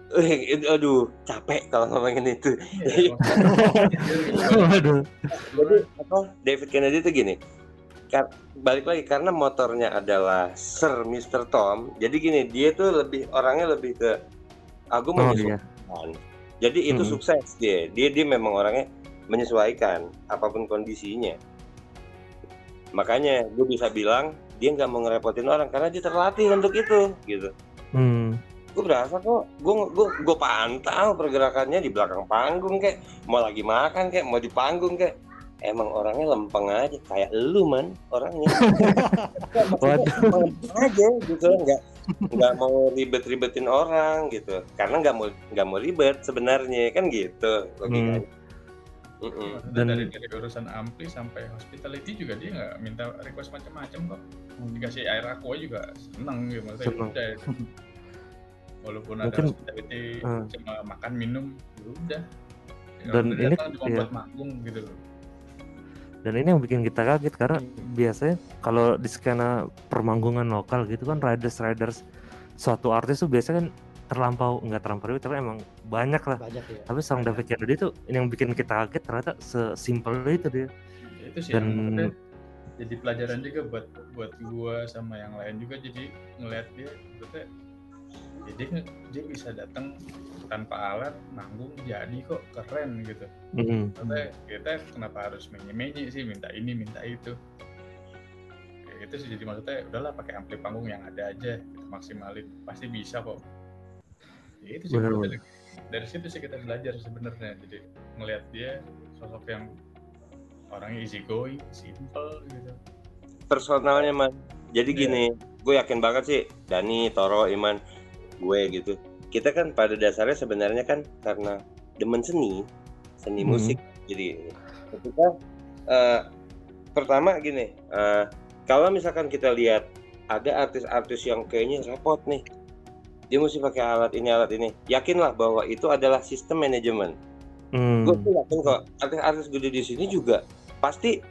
Eh, aduh capek kalau ngomongin itu Iya, Waduh. jadi apa David Kennedy itu gini kar- balik lagi karena motornya adalah Sir Mr. Tom jadi gini dia tuh lebih orangnya lebih ke aku Oh menyesuaikan iya. jadi itu Hmm. sukses dia dia dia memang orangnya menyesuaikan apa pun kondisinya makanya gue bisa bilang dia nggak mau ngerepotin orang karena dia terlatih untuk itu gitu. Hmm. gue berasa kok gue gue gue pantau pergerakannya di belakang panggung kayak. Mau lagi makan kayak. Mau di panggung kayak. Emang orangnya lempeng aja kayak lu man orangnya. Lempeng aja gitu. Nggak nggak mau ribet-ribetin orang gitu. Karena nggak mau nggak mau ribet sebenarnya kan gitu logikanya Mm-mm. Maksudnya Dan- dari, dari urusan ampli sampai hospitality juga dia nggak minta request macam-macam kok. Dikasih air aqua juga seneng gitu maksudnya. Seneng. Udah, walaupun ada Mungkin, hospitality eh. cuma makan minum, ya udah. Dan ini- cuma iya. buat manggung gitu loh. Dan ini yang bikin kita kaget karena biasanya kalau di skena permanggungan lokal gitu kan riders riders suatu artis tuh biasanya kan terlampau nggak terlampau ribet, tapi emang banyak lah. Banyak ya. Tapi sang David Kennedy tuh yang bikin kita kaget ternyata sesimpel itu dia. Ya, itu sih Dan- yang jadi pelajaran juga buat buat gua sama yang lain juga jadi ngeliat dia maksudnya ya dia, bisa datang tanpa alat manggung jadi kok keren gitu Hmm. maksudnya kita kenapa harus menye-menye sih minta ini minta itu kayak gitu sih jadi maksudnya udahlah pakai ampli panggung yang ada aja kita maksimalin pasti bisa kok ya itu sih Bener, dari situ sih kita belajar sebenarnya. Jadi ngelihat dia sosok yang orangnya easy going simple gitu. Personalnya man. Jadi Iya. gini gue yakin banget sih Dani Toro Iman gue gitu. Kita kan pada dasarnya sebenarnya kan karena demen seni seni Hmm. musik. Jadi ketika eh, pertama gini eh, kalau misalkan kita lihat ada artis-artis yang kayaknya repot nih dia mesti pakai alat ini alat ini yakinlah bahwa itu adalah sistem manajemen Hmm. gue tuh yakin kok artis-artis gede di sini juga pasti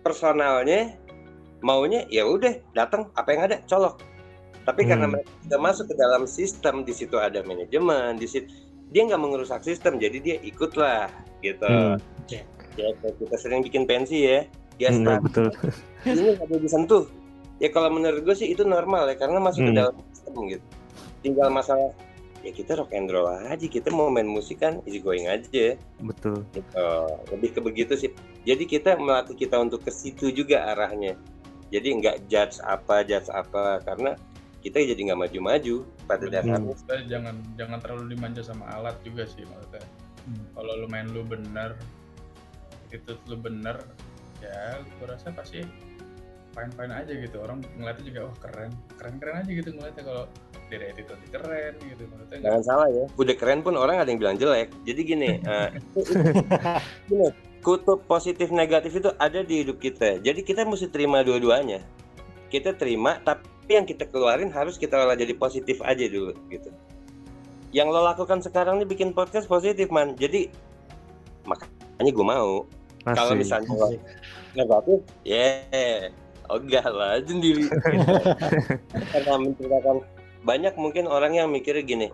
personalnya maunya ya udah datang apa yang ada colok tapi karena Hmm. mereka sudah masuk ke dalam sistem di situ ada manajemen di situ dia nggak mengerusak sistem jadi dia ikutlah gitu Hmm. ya kita sering bikin pensi ya dia Hmm, betul. ini nggak boleh disentuh ya kalau menurut gue sih itu normal ya karena masuk ke Hmm. dalam sistem gitu. Tinggal masalah ya kita rock and roll aja kita mau main musik kan easy going aja. Betul. gitu. lebih ke begitu sih. Jadi kita melatih kita untuk ke situ juga arahnya. Jadi nggak judge apa judge apa karena kita jadi nggak maju-maju pada dasarnya. Jangan jangan terlalu dimanja sama alat juga sih maksudnya. Hmm. kalau lu main lu bener itu lu bener ya gua rasa pasti fine fine aja gitu orang ngeliatnya juga wah keren keren keren aja gitu ngeliatnya kalau dari attitude keren gitu maksudnya nggak- Jangan salah ya. Udah keren pun orang ada yang bilang jelek. Jadi gini, eh, gini, kutub positif negatif itu ada di hidup kita. Jadi kita mesti terima dua-duanya. Kita terima, tapi yang kita keluarin harus kita olah jadi positif aja dulu gitu. Yang lo lakukan sekarang nih bikin podcast positif man. Jadi makanya gue mau. Kalau misalnya lo negatif, ya ogah lah sendiri. Karena menceritakan banyak mungkin orang yang mikirnya gini,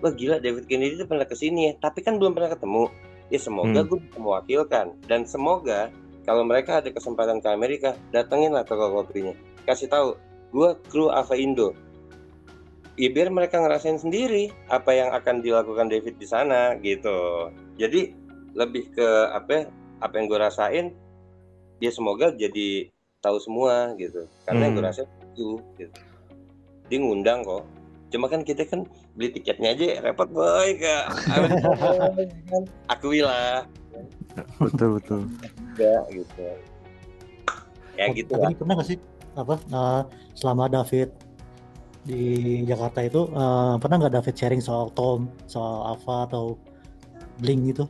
wah gila David Kennedy itu pernah ke sini ya, tapi kan belum pernah ketemu. Ya semoga Hmm. gue bisa mewakilkan dan semoga kalau mereka ada kesempatan ke Amerika, datengin lah toko kopinya. Kasih tahu, gue kru Ava Indo. Ya biar mereka ngerasain sendiri apa yang akan dilakukan David di sana gitu. Jadi lebih ke apa ya, apa yang gue rasain, dia semoga jadi tahu semua gitu. Karena yang gue Hmm. rasain itu gitu. Dia ngundang kok. Cuma kan kita kan beli tiketnya aja repot boy kak. Akui lah betul betul ya gitu. Ya Oh, gitu tapi lah. pernah nggak sih apa eh, selama David di Jakarta itu eh, pernah nggak David sharing soal Tom, soal Ava atau Blink gitu?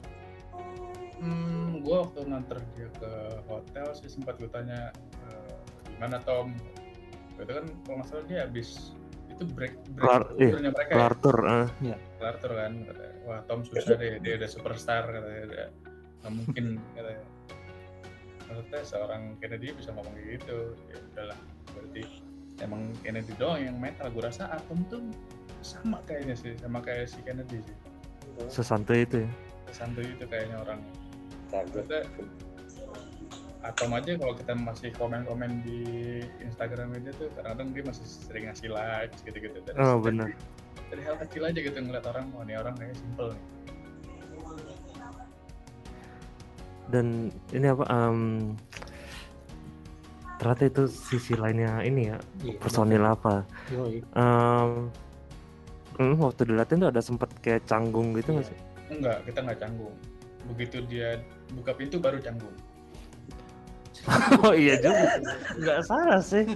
Hmm, gue waktu nganter dia ke hotel sih sempat gue tanya eh, gimana Tom. Itu kan kalau nggak salah dia habis itu break break Kelar- iya, turnya mereka ya, kelar tour ah. kelar tur kan. Wah Tom susah deh, dia udah superstar katanya, udah nggak mungkin katanya. Maksudnya seorang Kennedy bisa ngomong gitu, ya udahlah berarti emang Kennedy doang yang metal. Gue rasa Atom tuh sama kayaknya sih, sama kayak si Kennedy sih. sesantai itu ya Santuy itu kayaknya orang. Maksudnya Atom aja kalau kita masih komen-komen di Instagram aja tuh kadang-kadang dia masih sering ngasih likes gitu-gitu. Dari, oh dari- benar Dari hal kecil aja gitu ngeliat orang, wah ini orang kayaknya simple nih. dan ini apa em, ternyata itu sisi lainnya ini ya Iya, personil apa Yoi. Em, hmm, waktu dilatih tuh ada sempet kayak canggung gitu nggak Iya. sih Enggak, kita nggak canggung. Begitu dia buka pintu baru canggung. oh iya juga nggak salah sih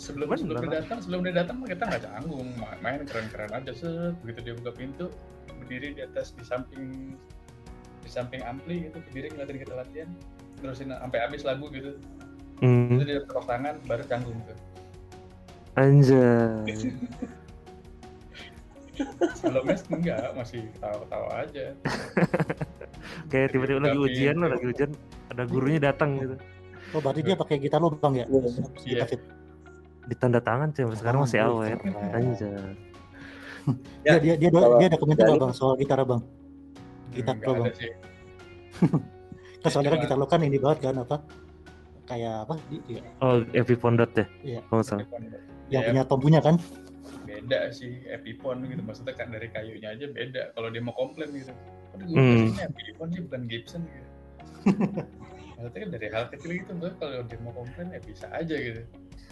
Sebelum Bener. sebelum dia datang, sebelum dia datang kita nggak canggung, Ma- main keren-keren aja set. Begitu dia buka pintu, berdiri di atas di samping di samping ampli gitu, berdiri ngeliatin kita latihan, terusin sampai habis lagu gitu. Itu hmm, dia tepuk tangan baru canggung tuh. anjay Sebelumnya enggak, masih tahu-tahu aja. kayak tiba-tiba lagi ujian lo lagi ujian ada gurunya datang gitu Oh berarti dia pakai gitar lo bang ya? Iya. Ditanda tangan sih sampai sekarang masih awet keren. anjay Dia dia dia, dia ada komentar bang soal gitar bang. Gitar lo bang. Kan soalnya kan gitar lo kan ini banget kan apa? Kayak apa? Di- di- oh Evi Pondot ya Iya. kalau salah Yang Ya, punya Tom punya kan? Beda sih Epipon gitu. Maksudnya kan dari kayunya aja beda. Kalau dia mau komplain gitu. Gue Hmm. Epipon sih bukan Gibson gitu. Maksudnya kan dari hal kecil gitu kalau dia mau komplain ya bisa aja gitu.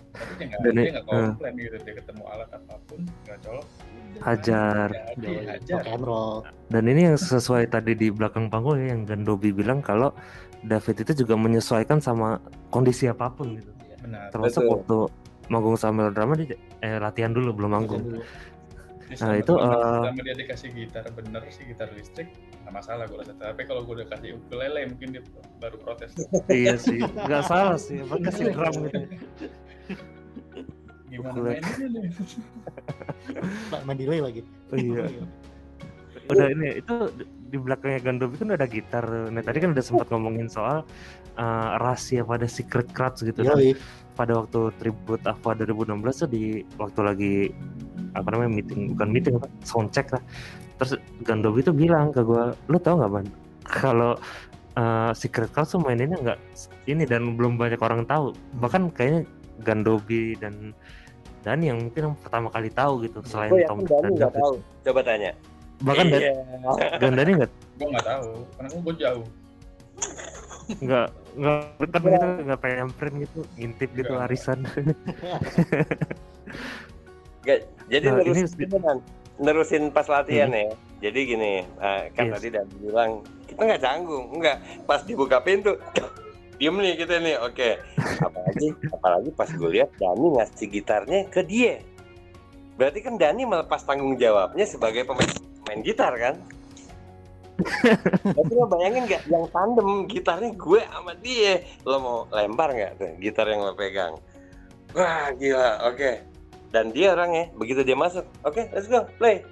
Tapi dia nggak Dan dia nggak komplain gitu. Dia ketemu alat apa pun nggak colok Hajar. jadi hajar. Dan ini yang sesuai tadi di belakang panggung ya yang Gandobi bilang kalau David itu juga menyesuaikan sama kondisi apa pun gitu. benar. Termasuk Betul. waktu manggung sama drama dia eh, latihan dulu belum manggung. Dulu. Nah, itu, eh, selama dia dikasih gitar bener sih gitar listrik nggak masalah gue rasa tapi kalau gue udah kasih ukulele mungkin dia baru protes iya sih, nggak salah sih. Apa kasih drum gitu. gimana Ukulele. mainnya nih main delay lagi. Oh, iya. Udah ini itu di belakangnya Gandobi kan ada gitar. Nah tadi kan udah sempat ngomongin soal eh, rahasia pada Secret Crowds gitu. kan. Pada waktu tribute Aqua 2016 tuh di waktu lagi apa namanya meeting bukan meeting apa soundcheck lah terus Gandobi tuh bilang ke gue lu tau nggak man kalau uh, Secret Cloud tuh maininnya nggak ini dan belum banyak orang tahu bahkan kayaknya Gandobi dan Dani yang mungkin yang pertama kali tahu gitu selain Gue Tom yakin Dani dan David tahu. Coba tanya. bahkan Dan Iya. dan Dani nggak gue nggak tahu karena gue jauh nggak nggak kan gitu nggak pengen print gitu ngintip gitu Nggak. arisan Nggak, jadi Nah, ini nerusin, beneran. nerusin pas latihan ya. Jadi gini, eh, kan Yes. tadi Dan bilang kita nggak canggung, nggak. Pas dibuka pintu, diem nih kita nih oke apalagi apalagi pas gue lihat Dani ngasih gitarnya ke dia berarti kan Dani melepas tanggung jawabnya sebagai pemain main gitar kan tapi lo bayangin nggak yang tandem gitarnya gue sama dia. Lo mau lempar nggak tuh gitar yang lo pegang? Wah gila oke. Dan dia orangnya begitu dia masuk oke let's go play.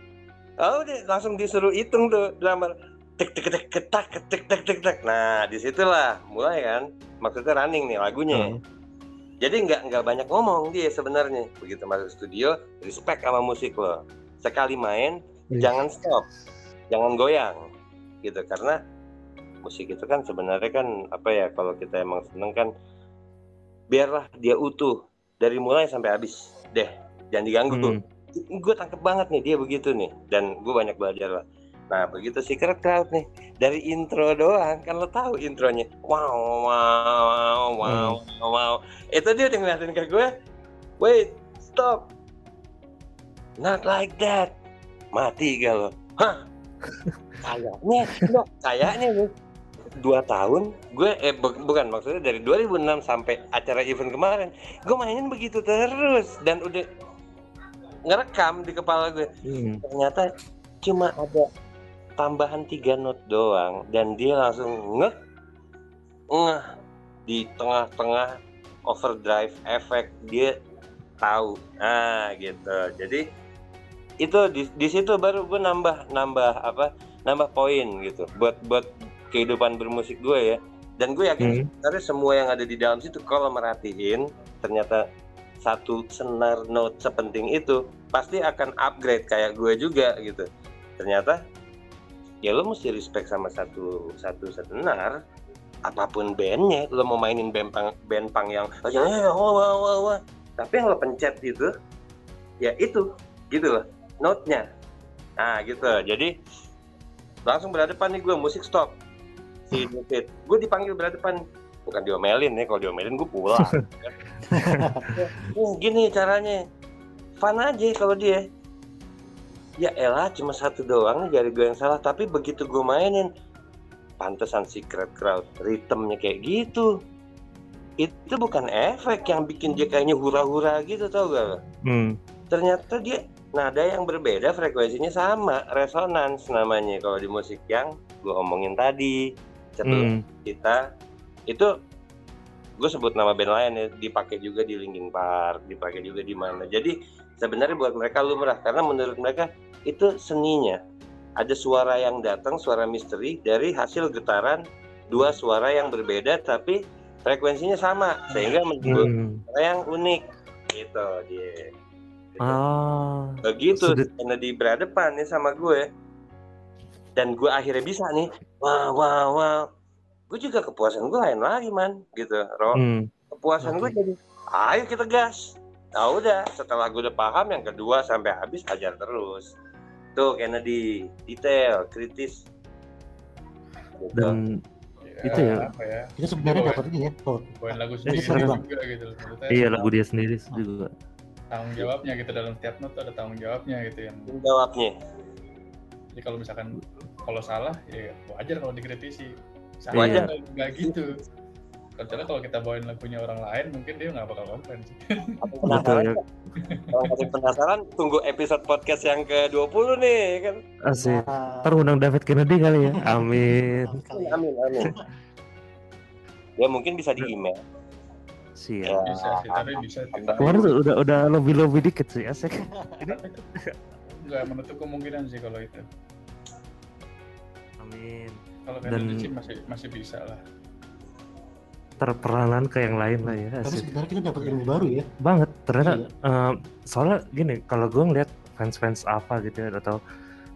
Oh udah langsung disuruh hitung tuh drummer. Tek tek tek ketak tek tek tek tek. Nah di situlah mulai kan maksudnya running nih lagunya. Hmm. jadi nggak nggak banyak ngomong dia sebenarnya. Begitu masuk studio respect sama musik lo. Sekali main Iya. jangan stop jangan goyang gitu. Karena musik itu kan sebenarnya kan apa ya kalau kita emang seneng kan biarlah dia utuh. Dari mulai sampai habis deh jangan diganggu Hmm. gue tangkep banget nih dia begitu nih. Dan gue banyak belajar lah. Nah begitu Secret Crowd nih dari intro doang kan lo tahu intronya. Wow wow wow wow itu dia udah ngeliatin ke gue wait stop. Not like that. Mati gak lo? Hah kayaknya. Kayaknya nih. Dua tahun gue eh bu- bukan maksudnya dari 2006 sampai acara event kemarin gue mainin begitu terus. Dan udah ngerekam di kepala gue. Hmm. ternyata cuma ada tambahan tiga not doang. Dan dia langsung ngeh ngeh di tengah-tengah overdrive efek dia tahu. Nah gitu. Jadi itu di, di situ baru gue nambah nambah apa nambah poin gitu buat buat kehidupan bermusik gue ya dan gue yakin Hmm. sebenarnya semua yang ada di dalam situ kalau merhatiin ternyata satu senar note sepenting itu pasti akan upgrade kayak gue juga gitu ternyata ya lo mesti respect sama satu satu senar apa pun bandnya lo mau mainin band pang band pang yang wah, wah, wah, wah. tapi yang lo pencet itu ya itu gitu loh note-nya. Nah gitu. Jadi langsung berhadapan nih gue musik stop. Si David. Gue dipanggil berhadapan bukan diomelin ya kalau diomelin gue pulang. Oh, gini caranya. Fun aja kalau dia. Ya elah cuma satu doang nih jari gue yang salah. Tapi begitu gue mainin pantesan secret crowd ritmenya kayak gitu. Itu bukan efek yang bikin dia kayaknya hura-hura gitu tau gak? Hmm. ternyata dia nada yang berbeda frekuensinya sama resonans namanya kalau di musik yang gue omongin tadi cetus Hmm. kita itu gue sebut nama band lain ya dipakai juga di Linkin Park dipakai juga di mana jadi sebenarnya buat mereka lumrah karena menurut mereka itu seninya ada suara yang datang suara misteri dari hasil getaran dua suara yang berbeda tapi frekuensinya sama sehingga menjadi Hmm. yang unik gitu dia. Ah. begitu Sudut- karena di berhadapan nih sama gue dan gue akhirnya bisa nih wah wah wah gue juga kepuasan gue lain lagi man gitu Ro Hmm. kepuasan gue Oke. jadi ayo kita gas nah udah setelah gue udah paham yang kedua sampai habis ajar terus tuh Kennedy detail kritis gitu. Dan Itu ya. ya Itu sebenarnya Iya, dapat ini ya. Oh, poin lagu sendiri juga gitu iya lagu dia sendiri juga. Tanggung jawabnya gitu dalam setiap not tuh ada tanggung jawabnya gitu yang jawabnya jadi kalau misalkan kalau salah ya wajar kalau dikritisi Wajar. salah nggak gitu kecuali kalau kita bawain lagunya orang lain mungkin dia nggak bakal komplain sih penasaran ya. kalau penasaran tunggu episode podcast yang ke 20 nih kan Asik. ah, Ntar undang David Kennedy kali ya. Amin. kali ya. amin amin ya mungkin bisa di email Siap. Ya. bisa sih tapi bisa sih. Tapi Kemarin tuh udah udah lobby lobby dikit sih asik. nggak menutup kemungkinan sih kalau itu Amin. kalau Dan- kayak sih masih masih bisa lah Terperanan ke yang lain lah ya. Tapi sebenarnya kita dapat ilmu baru ya. Banget. Ternyata Iya. eh, soalnya gini kalau gue ngeliat fans-fans apa gitu ya atau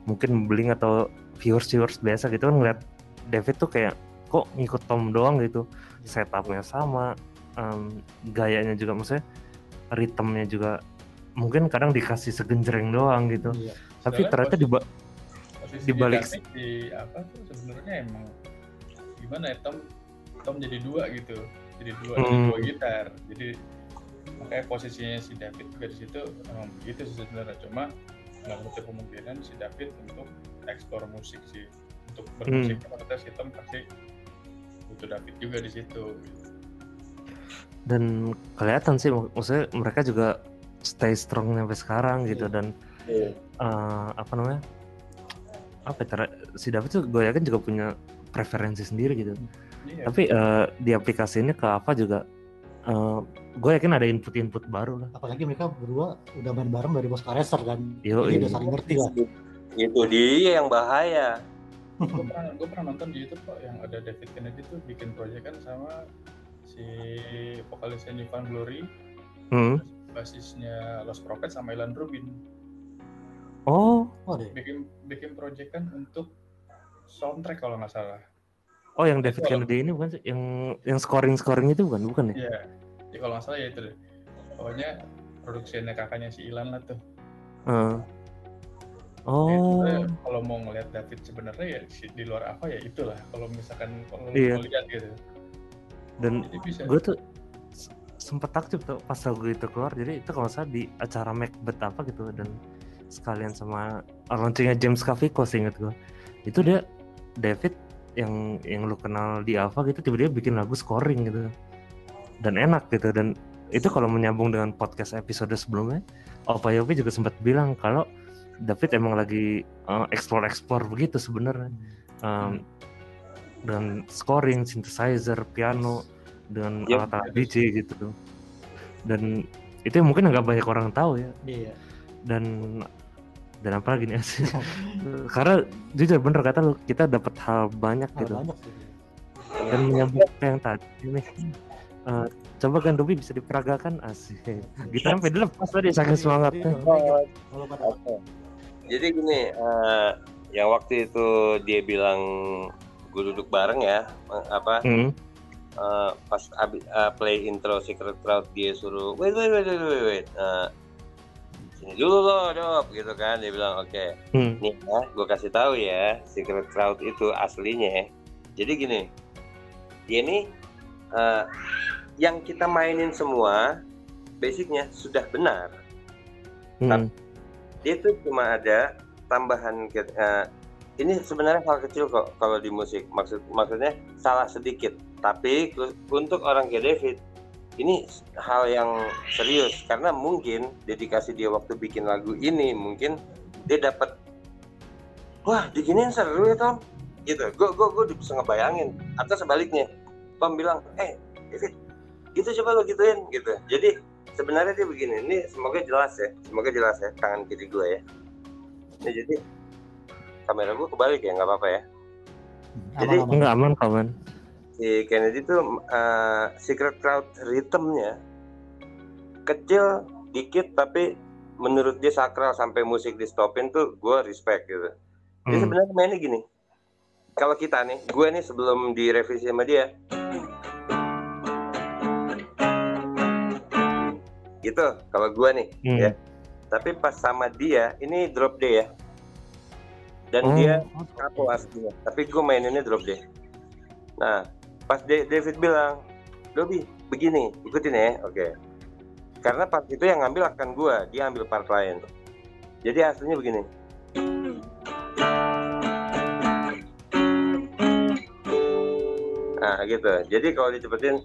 mungkin bling atau viewers-viewers biasa gitu kan ngeliat David tuh kayak kok ngikut Tom doang gitu setupnya sama em, gayanya juga maksudnya ritmenya juga mungkin kadang dikasih segenjreng doang gitu Iya. tapi Soalnya ternyata di ba- posisi Di balik- David di apa tuh sebenarnya emang gimana ya Tom Tom jadi dua gitu jadi dua jadi Hmm. dua gitar jadi makanya posisinya si David juga di situ emang begitu sih sebenarnya cuma nggak menutup kemungkinan si David untuk eksplor musik sih untuk Hmm. bermusik maksudnya si Tom pasti butuh David juga di situ gitu. Dan kelihatan sih mak- maksudnya mereka juga stay strong sampai sekarang gitu Iya. dan Iya. eh, apa namanya apa ya, ter- si David tuh gue yakin juga punya preferensi sendiri gitu Iya. tapi eh, di aplikasi ini ke apa juga gue yakin ada input-input baru lah apalagi mereka berdua udah main bareng dari Bosca Racer kan Yo, jadi iya. udah saling ngerti lah Itu dia yang bahaya. gue pernah gue pernah nonton di YouTube kok yang ada David Kennedy tuh bikin proyek kan sama si vokalisnya New Found Glory, Hmm. basisnya Lost Prophets sama Ilan Rubin oh oh deh bikin bikin proyek kan untuk soundtrack kalau nggak salah. oh yang David Itu Kennedy ini bukan sih yang yang scoring scoring itu bukan bukan ya Iya, ya kalau nggak salah ya itu deh. Pokoknya produksinya kakaknya si Ilan lah tuh. Ya, oh sebenarnya kalau mau ngelihat David sebenarnya ya di luar apa ya itulah. Kalau misalkan kalau Iya. mau lihat gitu, dan gue tuh sempet takjub tuh pas lagu itu keluar. Jadi itu kalau salah di acara Macbeth apa gitu dan sekalian sama launchingnya James Caviezel sih inget gue itu dia David yang yang lu kenal di Ava gitu tiba-tiba bikin lagu scoring gitu. Dan enak gitu dan itu kalau menyambung dengan podcast episode sebelumnya Opa Yopi juga sempat bilang kalau David emang lagi uh, explore explore begitu sebenarnya. Um, dengan scoring synthesizer piano dengan Yep. alat-alat DJ gitu. Dan itu yang mungkin nggak banyak orang tahu ya. Iya. Dan dan apa lagi nih? Sih karena jujur bener kata lu kita dapat hal banyak ada gitu. banyak sih. Dan menyambung ke yang tadi ini eh, coba kan Dobi bisa diperagakan asik. Gitar sampai dilepas tadi saking semangatnya. Iya. Jadi gini, eh, yang waktu itu dia bilang gue duduk bareng ya, apa Hmm. eh, pas abi- eh, play intro Secret Crowd dia suruh wait wait wait wait wait, wait. Eh, sini dulu loh dok gitu kan dia bilang oke Hmm. nih ya gue kasih tahu ya Secret Crowd itu aslinya jadi gini dia ini eh, yang kita mainin semua basicnya sudah benar Hmm. dia tuh cuma ada tambahan ke- eh, ini sebenarnya hal kecil kok kalau di musik. Maksud maksudnya salah sedikit. Tapi untuk orang kayak David ini hal yang serius. Karena mungkin dedikasi dia waktu bikin lagu ini mungkin dia dapat wah diginiin seru ya Tom. Gitu. Gue gue gue bisa ngebayangin. Atau sebaliknya Tom bilang eh David gitu coba lo gituin. Gitu. Jadi sebenarnya dia begini. Ini semoga jelas ya. Semoga jelas ya tangan kiri gue ya. Ini jadi kamera gue kebalik ya nggak apa-apa ya. Jadi- aman-aman Enggak aman kawan si Kennedy tuh eh, secret crowd rhythmnya kecil dikit tapi menurut dia sakral sampai musik di stopin tuh gue respect gitu. Dia Hmm. sebenarnya mainnya gini. Kalau kita nih gue nih sebelum direvisi sama dia gitu kalau gue nih Hmm. ya. Tapi pas sama dia ini drop D ya dan Oh, dia kapo aslinya. Tapi gue maininnya drop D nah pas Da- David bilang Dobi begini ikutin ya. Oke. Karena part itu yang ngambil akan gue dia ambil part lain. Jadi aslinya begini. Nah gitu. Jadi kalau dicepetin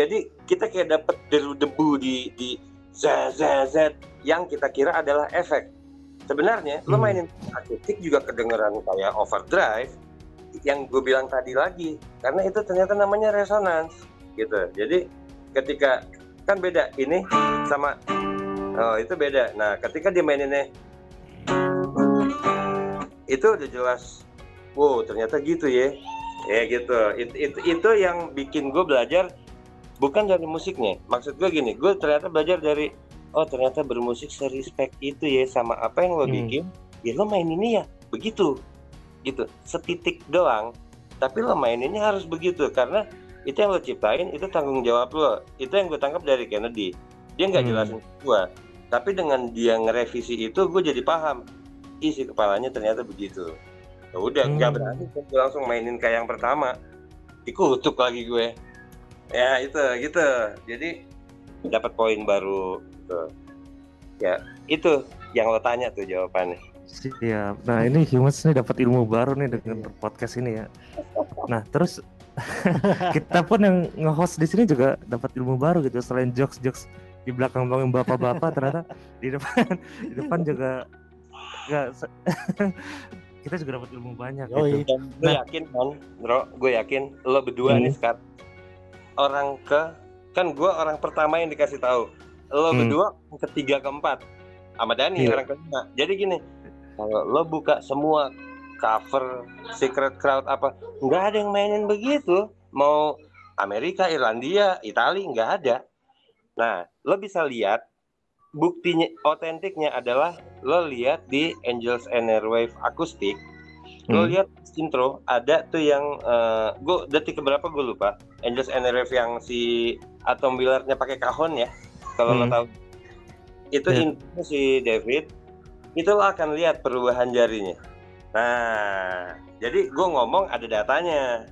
jadi kita kayak dapat debu-debu di di z z z yang kita kira adalah efek. Sebenarnya lo Hmm. mainin akustik juga kedengeran kayak overdrive yang gue bilang tadi lagi. Karena itu ternyata namanya resonance gitu. Jadi ketika kan beda ini sama oh itu beda. Nah ketika dimaininnya itu udah jelas wow ternyata gitu ya. Ya gitu. Itu, itu, itu yang bikin gue belajar bukan dari musiknya. Maksud gue gini gue ternyata belajar dari oh ternyata bermusik serespect itu ya sama apa yang lo Hmm. bikin ya lo main ini ya begitu gitu. Setitik doang tapi lo maininnya harus begitu karena itu yang lo ciptain itu tanggung jawab lo. Itu yang gue tangkap dari Kennedy. Dia nggak Hmm. jelasin gue tapi dengan dia ngerevisi itu gue jadi paham isi kepalanya ternyata begitu. Ya udah nggak Hmm. berani gue langsung mainin kayak yang pertama. Dikutuk lagi gue ya itu gitu jadi dapat poin baru gitu. ya itu yang lo tanya tuh jawabannya Siap. Nah ini humans nih dapat ilmu baru nih dengan podcast ini ya. Nah terus kita pun yang nge-host di sini juga dapat ilmu baru gitu selain jokes-jokes di belakang bang bapak-bapak ternyata di depan di depan juga nggak se- kita juga dapat ilmu banyak Yoi. gitu. Dan gue yakin kan, bro, gue yakin lo berdua Hmm. nih sekarang orang ke kan gue orang pertama yang dikasih tahu. Lo Hmm. ketiga keempat sama Dani Iya. orang kelima. Jadi gini, kalau lo buka semua cover Secret Crowd apa, nggak ada yang mainin begitu. Mau Amerika, Irlandia, Italia nggak ada. Nah, lo bisa lihat buktinya otentiknya adalah lo lihat di Angels and Airwave akustik lo Hmm. lihat intro ada tuh yang eh gue detik keberapa gue lupa Angels and Airwave yang si Atom Willardnya pakai kahon ya kalau lo Hmm. tahu itu Ya. intro si David itu lo akan lihat perubahan jarinya nah jadi gue ngomong ada datanya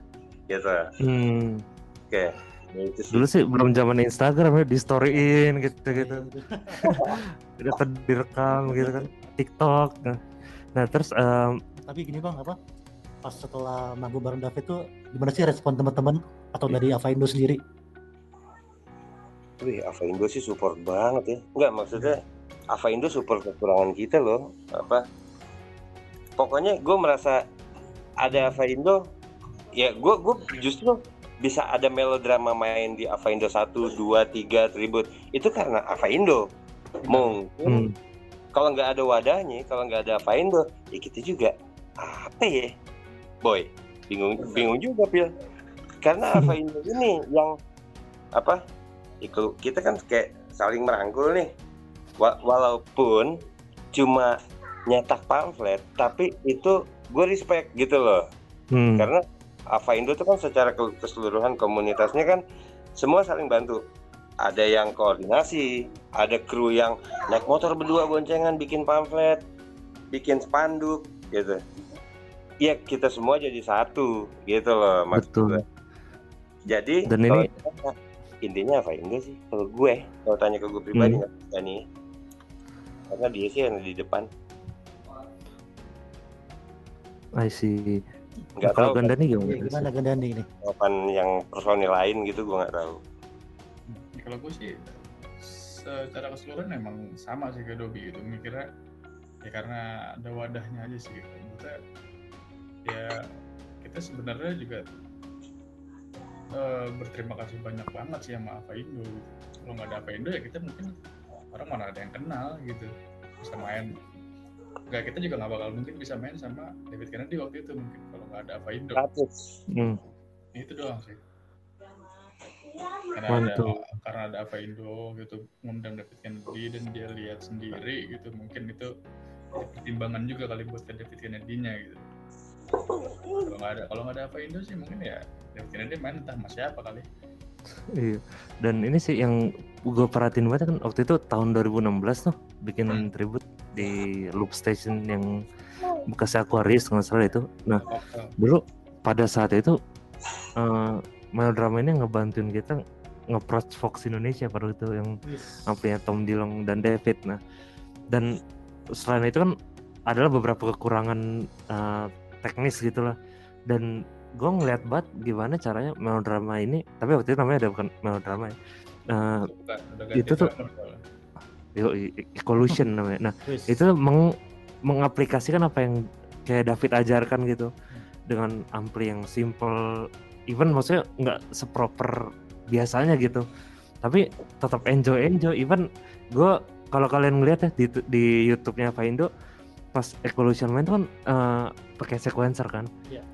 gitu Hmm. oke itu sih. Dulu sih belum zaman Instagram ya di storyin gitu-gitu. Udah direkam gitu kan. TikTok. Nah, terus em, Tapi gini bang, apa? Pas setelah manggung bareng David tuh gimana sih respon teman-teman atau dari Avaindo sendiri? Wih, Ava Indo sih support banget ya. Enggak maksudnya Ava Indo support kekurangan kita loh. Apa? Pokoknya gue merasa ada Ava Indo, ya gue gue justru bisa ada melodrama main di Ava Indo 1, 2, 3 tribut itu karena Ava Indo. Mungkin hmm, kalau nggak ada wadahnya, kalau nggak ada Ava Indo, ya kita juga apa ya, boy, bingung bingung juga pil. Karena Ava Indo ini yang apa? Ikut kita kan kayak saling merangkul nih. Wa- walaupun cuma nyetak pamflet, tapi itu gue respect gitu loh. hmm, Karena Ava Indo itu kan secara ke- keseluruhan komunitasnya kan semua saling bantu. Ada yang koordinasi, ada kru yang naik motor berdua boncengan bikin pamflet, bikin spanduk gitu. Ya kita semua jadi satu gitu loh maksud betul. gue. Jadi Dan kalau ini- ditanya, intinya Ava Indo sih kalau gue kalau tanya ke gue pribadi Hmm. nggak hmm. nih karena dia sih yang di depan I see. nggak Kalau tahu Gandani Iya, gimana? gimana Gandani ini? kapan yang personil lain gitu gue nggak tahu Ya, kalau gue sih secara keseluruhan emang sama sih kayak Dobi gitu mikirnya ya karena ada wadahnya aja sih gitu Maksudnya, ya kita sebenarnya juga eh, berterima kasih banyak banget sih sama Ava Indo gitu. kalau nggak ada Ava Indo ya kita mungkin orang mana ada yang kenal gitu bisa main nggak kita juga nggak bakal mungkin bisa main sama David Kennedy waktu itu mungkin kalau nggak ada Ava Indo Status. Hmm, itu doang sih karena Mantul. ada karena ada Ava Indo gitu ngundang David Kennedy dan dia lihat sendiri gitu mungkin itu jadi pertimbangan juga kali buat David Kennedy-nya gitu kalau nggak ada kalau nggak ada Ava Indo sih mungkin ya David Kennedy main entah sama siapa kali iya. Dan ini sih yang gue perhatiin banget kan waktu itu tahun 2016 tuh bikin tribute di Loop Station yang bekas Aquarius nggak salah itu. Nah oh, oh. dulu pada saat itu eh melodrama ini ngebantuin kita nge-approach Fox Indonesia pada itu yang amplinya Tom Dilong dan David nah dan selain itu kan adalah beberapa kekurangan eh, teknis gitu lah. Dan gue ngeliat banget gimana caranya melodrama ini tapi waktu itu namanya ada bukan melodrama ya. Eh, Bukan, ganti itu tuh- Evolution namanya. Nah Wis. itu meng mengaplikasikan apa yang kayak David ajarkan gitu. Dengan ampli yang simple even maksudnya nggak seproper biasanya gitu. Tapi tetap enjoy enjoy even gue kalau kalian ngeliat ya di, di YouTube-nya Indo pas Evolution main tuh kan eh, pakai sequencer kan? Iya.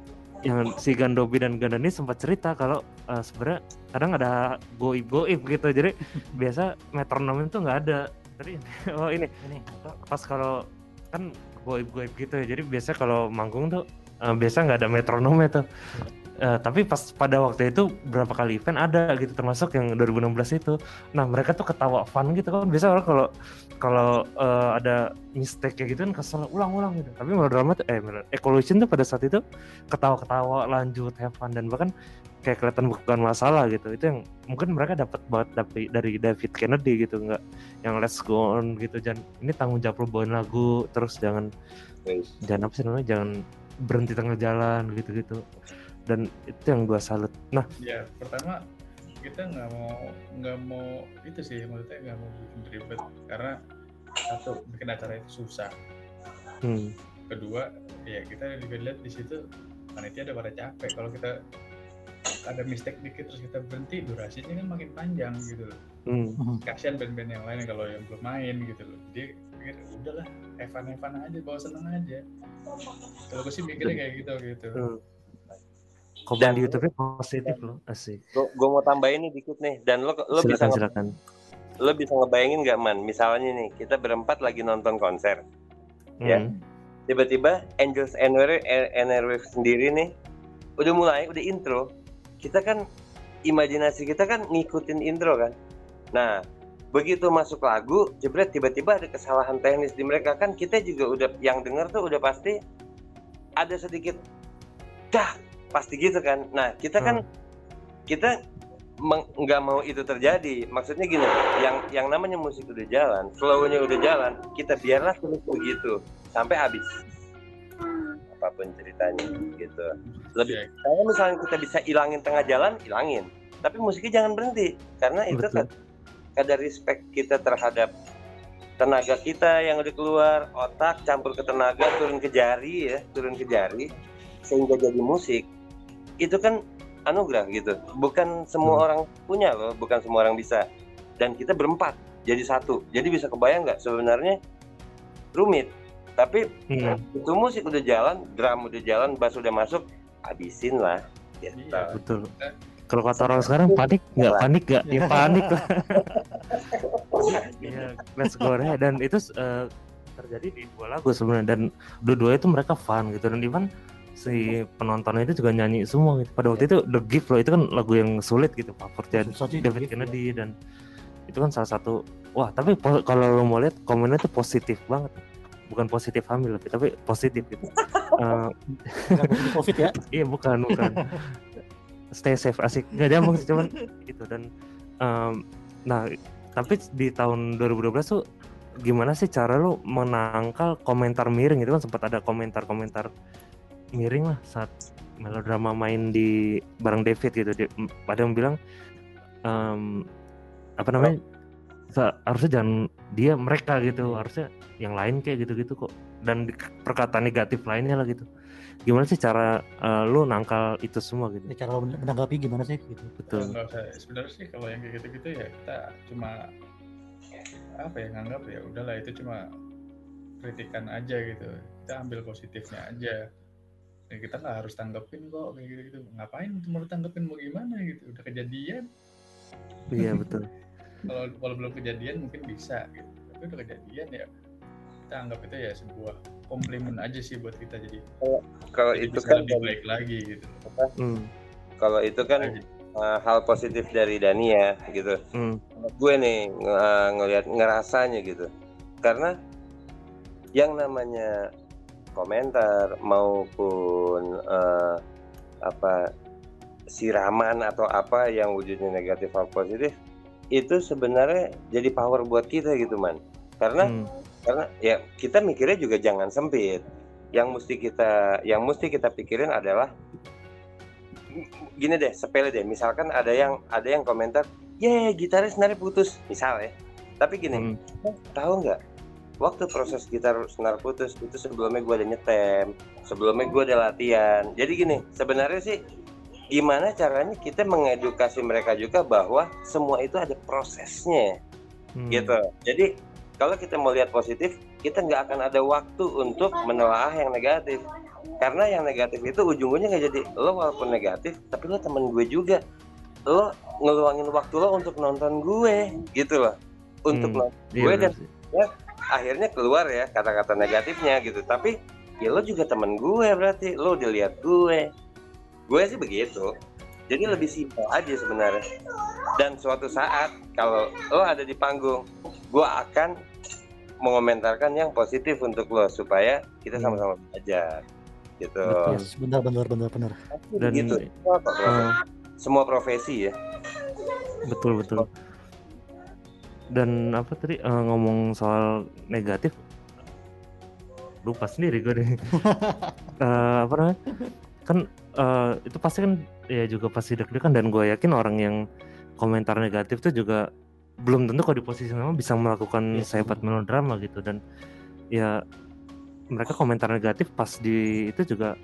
yang si Gandobi dan Gandani sempat cerita kalau eh, sebenarnya kadang ada goib goib gitu. Jadi biasa metronom itu nggak ada. Tadi oh ini. Ini. Pas kalau kan goib goib gitu ya. Jadi biasa kalau manggung tuh eh, biasa nggak ada metronomnya tuh Eh, tapi pas pada waktu itu berapa kali event ada gitu termasuk yang 2016 itu. Nah mereka tuh ketawa fun gitu kan. Biasa orang kalau kalau eh, ada mistake kayak gitu kan kesel ulang-ulang gitu. Tapi melodrama tuh eh Evolution tuh pada saat itu ketawa-ketawa lanjut have fun dan bahkan kayak kelihatan bukan masalah gitu. Itu yang mungkin mereka dapat banget dari dari David Kennedy gitu nggak yang let's go on gitu. Dan ini tanggung jawab lo bawain lagu terus jangan Wih. jangan apa sih namanya jangan berhenti tengah jalan gitu-gitu dan itu yang gua salut. Nah. Ya pertama kita nggak mau nggak mau itu sih maksudnya nggak mau bikin ribet. Karena satu bikin acara itu susah. Hmm, kedua ya kita juga lihat di situ panitia ada pada capek. Kalau kita ada mistake dikit terus kita berhenti durasinya kan makin panjang gitu loh. Hmm, Mhm. kasihan band-band yang lain kalau yang belum main gitu loh. Dia pikir udahlah Evan Evan aja bawa seneng aja. Kalau gue sih mikirnya kayak gitu gitu. Hmm. Komen Dan- di YouTube positif loh asik. Gue mau tambahin nih dikit nih dan lo lo bisa silakan nge- silakan. lo bisa ngebayangin nggak man? Misalnya nih kita berempat lagi nonton konser Ya. Hmm, tiba-tiba Angels and Airwaves sendiri nih udah mulai udah intro. Kita kan imajinasi kita kan ngikutin intro kan? Nah begitu masuk lagu jebret tiba-tiba ada kesalahan teknis di mereka. Kan kita juga udah yang denger tuh udah pasti ada sedikit dah pasti gitu kan. Nah kita kan kita meng- nggak mau itu terjadi. Maksudnya gini yang yang namanya musik udah jalan flow-nya udah jalan kita biarlah terus begitu sampai habis. Apa pun ceritanya gitu. Lebih Ya, kalau misalnya kita bisa ilangin tengah jalan ilangin. Tapi musiknya jangan berhenti karena itu Betul. kan ada respect kita terhadap tenaga kita yang udah keluar otak campur ke tenaga turun ke jari ya turun ke jari sehingga jadi musik itu kan anugerah gitu. Bukan semua Hmm. orang punya loh bukan semua orang bisa. Dan kita berempat jadi satu. Jadi bisa kebayang nggak sebenarnya rumit? Tapi hmm, itu musik udah jalan drum udah jalan bass udah masuk habisin lah gitu. Iya. betul. Kalau kata orang sekarang panik nggak? Panik nggak? Ya panik lah. Iya, let's go deh. dan itu eh, terjadi di dua lagu sebenarnya. Dan dua-dua itu mereka fun gitu. Dan even si penontonnya itu juga nyanyi semua gitu. Pada waktu itu The Gift loh itu kan lagu yang sulit gitu favoritnya David Gift, Kennedy dan itu kan salah satu wah tapi kalau lo mau lihat komennya tuh positif banget. Bukan positif hamil tapi, tapi positif gitu. Eh, covid ya? Iya bukan bukan. Stay safe asik. Nggak nyambung sih cuman itu dan em, nah tapi di tahun 2012 tuh gimana sih cara lu menangkal komentar miring? Itu kan sempat ada komentar-komentar miring lah saat melodrama main di bareng David gitu. Dia- ada yang bilang em, apa namanya sa- harusnya jangan dia mereka gitu. Harusnya yang lain kayak gitu-gitu kok. Dan perkataan negatif lainnya lah gitu. Gimana sih cara eh, lu nangkal itu semua gitu? Ya, cara lo menanggapi gimana sih gitu? Betul. Sebenarnya sih kalau yang kayak gitu-gitu ya kita cuma apa ya nganggap ya udahlah itu cuma kritikan aja gitu. Kita ambil positifnya aja dan kita nggak harus tanggepin kok kayak gitu gitu ngapain mau tanggepin mau gimana gitu? Udah kejadian. Iya betul. Kalau kalau belum kejadian mungkin bisa gitu. Tapi udah kejadian ya kita anggap itu ya sebuah komplimen aja sih buat kita jadi, kalau jadi itu bisa kan lebih baik lagi gitu. Hmm, kalau itu kan uh, hal positif dari Dani ya gitu. Hmm, gue nih ng- uh, ngelihat ngerasanya gitu. Karena yang namanya komentar maupun uh, apa siraman atau apa yang wujudnya negatif atau positif itu sebenarnya jadi power buat kita gitu man. Karena hmm, karena ya kita mikirnya juga jangan sempit. Yang mesti kita yang mesti kita pikirin adalah gini deh sepele deh. Misalkan ada yang ada yang komentar ye gitaris nari putus. Misal ya. Tapi gini hmm, tahu nggak waktu proses gitar senar putus itu sebelumnya gue ada nyetem sebelumnya gue ada latihan jadi gini sebenarnya sih gimana caranya kita mengedukasi mereka juga bahwa semua itu ada prosesnya hmm. gitu. Jadi kalau kita mau lihat positif, kita nggak akan ada waktu untuk menelaah yang negatif. Karena yang negatif itu ujung-ujungnya nggak jadi lo walaupun negatif, tapi lo temen gue juga. Lo ngeluangin waktu lo untuk nonton gue, gitu loh. Untuk Hmm, nonton Iya, gue dan sih. Akhirnya keluar ya kata-kata negatifnya gitu. Tapi ya lo juga temen gue berarti lo udah lihat gue. Gue sih begitu. Jadi lebih simpel aja sebenarnya. Dan suatu saat kalau lo ada di panggung, gue akan mengomentarkan yang positif untuk lo supaya kita Hmm. sama-sama belajar gitu. Yes benar benar benar benar Pasti Dan profesi- eh, semua profesi ya. betul betul dan apa tadi eh, ngomong soal negatif lupa sendiri gue deh. Eh, apa namanya? Kan eh, itu pasti kan ya juga pasti deg-degan dan gue yakin orang yang komentar negatif tuh juga belum tentu kalau di posisi sama bisa melakukan Iya. sih. sehebat melodrama gitu. Dan ya mereka komentar negatif pas di itu juga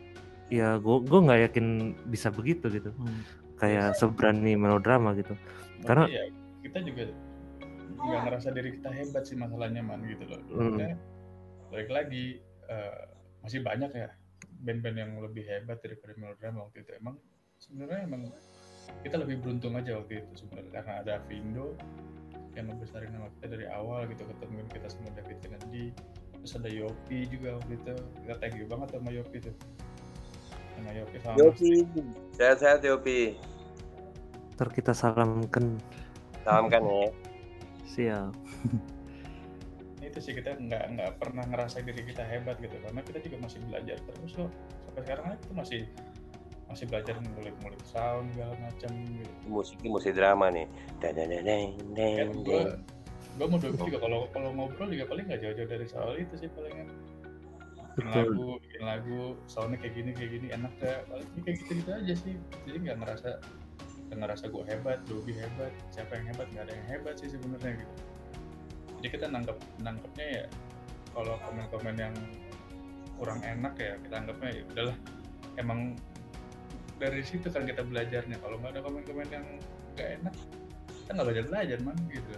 ya gue gue nggak yakin bisa begitu gitu. Hmm. kayak seberani melodrama gitu. Karena- Berarti ya kita juga nggak ngerasa diri kita hebat sih masalahnya man gitu loh. Hmm. Kita balik lagi eh, masih banyak ya band-band yang lebih hebat daripada melodrama waktu itu. Emang sebenarnya emang kita lebih beruntung aja waktu itu sebenarnya karena ada Vindo yang ngebesarin nama kita dari awal gitu ketemuin kita sama David Kennedy terus ada Yopi juga waktu itu kita thank you banget sama Yopi tuh sama Yopi sama Yopi, sehat-sehat Yopi. ntar kita salamkan Salamkan ya. Siap itu sih kita nggak nggak pernah ngerasa diri kita hebat gitu karena kita juga masih belajar terus kok sampai sekarang aja kita masih masih belajar ngulik-ngulik sound segala macam gitu. Musiknya musik drama nih. Dan dan dan dan Kan dan gue mau dulu juga kalau kalau ngobrol juga paling nggak jauh-jauh dari soal itu sih palingan bikin Betul. lagu bikin lagu soundnya kayak gini kayak gini enak paling kayak gitu gitu aja sih jadi nggak ngerasa ngerasa gue hebat Dobi hebat siapa yang hebat nggak ada yang hebat sih sebenarnya gitu jadi kita nangkep nangkepnya ya kalau komen-komen yang kurang enak ya kita anggapnya ya udahlah emang dari situ kan kita belajarnya kalau nggak ada komen-komen yang nggak enak kita nggak belajar belajar man gitu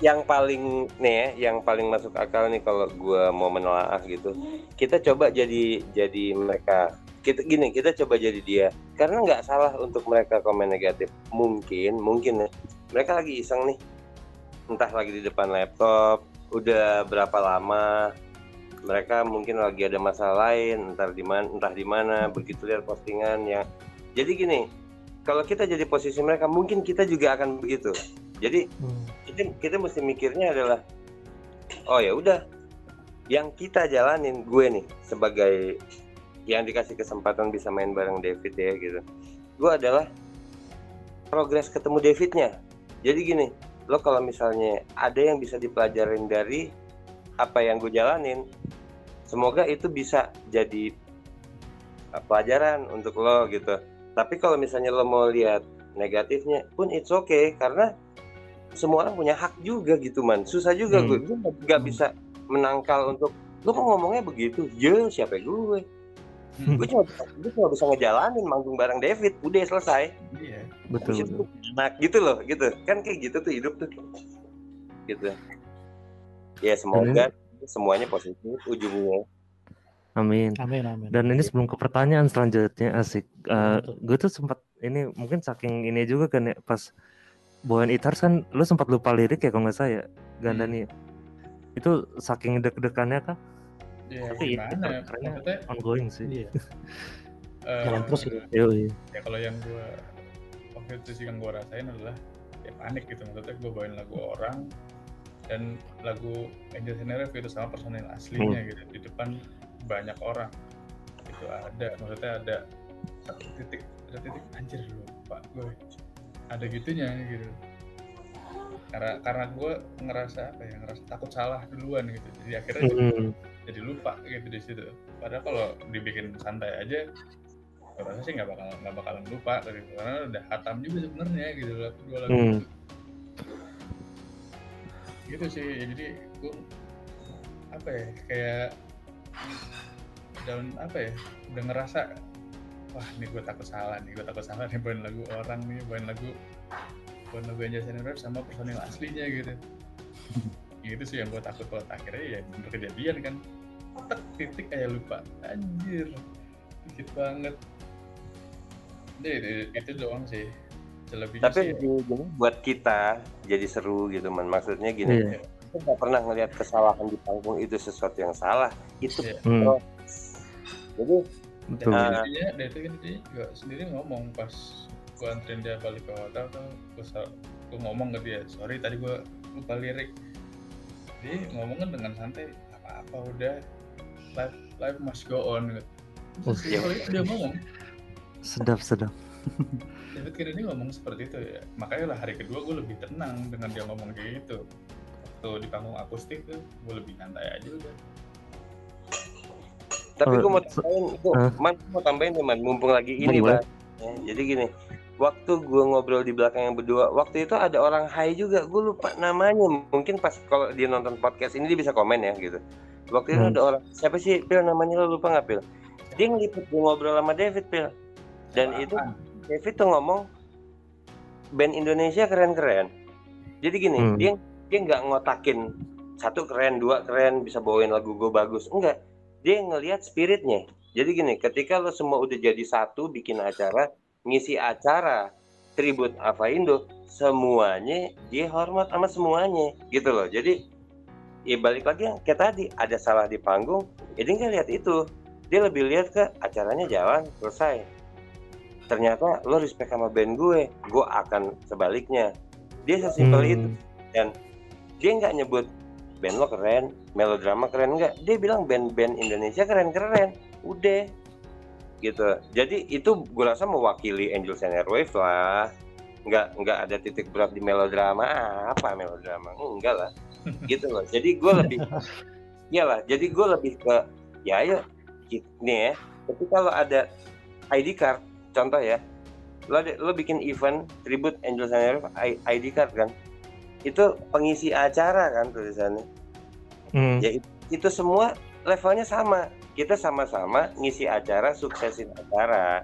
Yang paling nih ya, yang paling masuk akal nih kalau gua mau menelaah gitu. Kita coba jadi jadi mereka. Kita gini, kita coba jadi dia. Karena nggak salah untuk mereka komen negatif. Mungkin, mungkin ya. Mereka lagi iseng nih. Entah lagi di depan laptop, udah berapa lama mereka mungkin lagi ada masalah lain entar di mana entah di mana begitu lihat postingan yang jadi gini kalau kita jadi posisi mereka mungkin kita juga akan begitu jadi Hmm. kita kita mesti mikirnya adalah oh ya udah yang kita jalanin gue nih sebagai yang dikasih kesempatan bisa main bareng David ya gitu gue adalah progres ketemu Davidnya jadi gini lo kalau misalnya ada yang bisa dipelajarin dari apa yang gue jalanin semoga itu bisa jadi uh, pelajaran untuk lo gitu tapi kalau misalnya lo mau lihat negatifnya pun it's okay karena semua orang punya hak juga gitu man susah juga Hmm. gue gue nggak Hmm. bisa menangkal untuk lu kok ngomongnya begitu ya siapa gue Hmm. Gue cuma gue cuma bisa ngejalanin manggung bareng David. Udah selesai. Iya. Betul, Habis itu betul. enak gitu loh gitu. Kan kayak gitu tuh hidup tuh. Gitu. Ya semoga semuanya positif ujungnya. Amin. Amin amin. Dan ini sebelum ke pertanyaan selanjutnya asik. Eh, Betul. gue tuh sempat ini mungkin saking ini juga kan ya pas bawain It Hurts kan lu sempat lupa lirik ya kalau nggak saya Gandani. Itu saking deg-degannya kan ya Tapi gimana itu ya kerennya maksudnya ongoing sih. Iya. eh, Jalan terus gitu. Yoi. ya kalau yang gue waktu itu sih yang gue rasain adalah ya panik gitu maksudnya gue bawain lagu orang dan lagu Angel Generation itu sama personil aslinya gitu di depan banyak orang itu ada maksudnya ada satu titik ada titik anjir lupa gue ada gitunya gitu karena karena gue ngerasa apa ya ngerasa takut salah duluan gitu jadi akhirnya Hmm, jadi lupa gitu di situ padahal kalau dibikin santai aja gue rasa sih nggak bakal nggak bakalan lupa gitu karena udah hatam juga sebenarnya gitu lagu dua lagu Hmm. itu. gitu sih ya, jadi gue apa ya kayak daun apa ya udah ngerasa wah ini gue takut salah nih gue takut salah nih bawain lagu orang nih bawain lagu bawain lagu Angel Rap sama personil aslinya gitu gitu sih yang gue takut kalau akhirnya ya bener kejadian kan tek titik kayak lupa. Anjir dikit banget. Jadi, itu- doang sih. Selebihnya tapi sih. ujung-ujungnya buat kita jadi seru gitu man. Maksudnya gini Iya. kita nggak pernah ngelihat kesalahan di panggung itu sesuatu yang salah. Itu Iya. Hmm, jadi betul. Ah. intinya dia itu kan dia juga sendiri ngomong pas gue anterin dia balik ke hotel tuh gue gue ngomong ke dia sorry tadi gue lupa lirik. Dia ngomongnya dengan santai "Nggak apa-apa udah life life must go on gitu Oh, Terus kalau itu dia ngomong Sedap sedap. David Kennedy ngomong seperti itu ya makanya lah hari kedua gue lebih tenang dengan dia ngomong kayak gitu waktu di panggung akustik tuh gue lebih santai aja udah Tapi Oh, gue mau so- tambahin, itu, Hah? man, gua mau tambahin nih, man, mumpung lagi ini, Bang. Ya, jadi gini, waktu gue ngobrol di belakang yang berdua, waktu itu ada orang hai juga, gue lupa namanya. Mungkin pas kalau dia nonton podcast ini dia bisa komen ya gitu. Waktu itu Hmm. ada orang, siapa sih Pil namanya lo lupa nggak Pil? Dia ngeliput gue ngobrol sama David Pil. Dan itu David tuh ngomong band Indonesia keren-keren. Jadi gini, Hmm. dia dia nggak ngotakin satu keren, dua keren, bisa bawain lagu gue bagus. Enggak, dia ngelihat spiritnya. Jadi gini, ketika lo semua udah jadi satu bikin acara, ngisi acara tribut Ava Indo, semuanya dia hormat sama semuanya, gitu loh. Jadi ya balik lagi yang kayak tadi, ada salah di panggung, ya dia nggak lihat itu. Dia lebih lihat ke acaranya jalan, selesai. Ternyata lo respect sama band gue, gue akan sebaliknya. Dia sesimpel itu Hmm. dan dia nggak nyebut band lo keren, melodrama keren nggak. Dia bilang band-band Indonesia keren-keren, udah gitu. Jadi itu gue rasa mewakili Angels and Airwaves lah. Nggak nggak ada titik berat di melodrama apa melodrama enggak lah gitu loh. Jadi gue lebih iyalah. Jadi gue lebih ke ya ayo ki- nih ya. Tapi kalau ada ID card, contoh ya, lo ada- lo bikin event tribute Airwaves I- ID card kan, itu pengisi acara kan tulisannya. Hmm. Ya itu semua levelnya sama. Kita sama-sama ngisi acara, suksesin acara.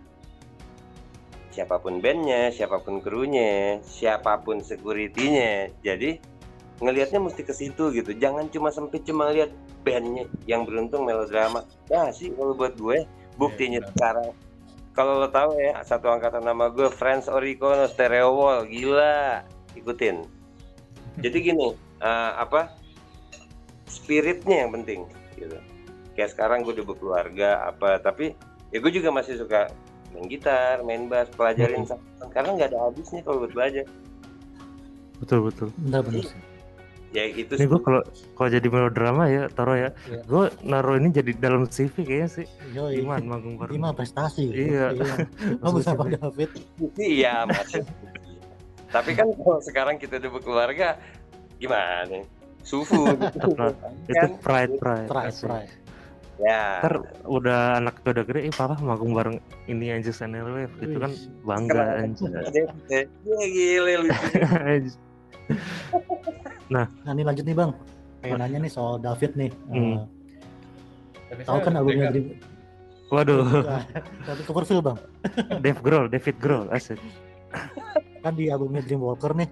Siapa pun bandnya, siapa pun krunya, siapa pun securitynya. Jadi ngelihatnya mesti ke situ gitu. Jangan cuma sempit cuma lihat bandnya yang beruntung melodrama. Nah sih kalau buat gue buktinya benar. sekarang. Kalau lo tahu ya satu angkatan nama gue Friends Oricono Stereo Wall gila ikutin. Jadi gini eh, apa spiritnya yang penting gitu kayak sekarang gue udah berkeluarga apa tapi ya gue juga masih suka main gitar main bass pelajarin Hmm. saxophone karena nggak ada habisnya kalau buat belajar Betul betul. Bener-bener sih. ya itu Ini gue kalau kalau jadi melodrama ya taro ya, Iya. gue naruh ini jadi dalam CV kayaknya sih. Yoi. Iman manggung bareng. mah prestasi. Iya. Kamu sama David. iya masih tapi kan kalau sekarang kita udah berkeluarga gimana sufu gitu. Itu pride pride. Pride, pride. Ya Ntar udah anak udah gede, eh papa manggung bareng ini Angels and Airwaves itu kan bangga Keren. anjir. ya gile lucu Nah ini lanjut nih bang. Pengen nanya nih soal David nih. Hmm. Tapi Eh, tahu kan albumnya Dream. Waduh, Tapi Coverfield bang. Dave Grohl, David Grohl, asik. Kan di albumnya Dreamwalker nih.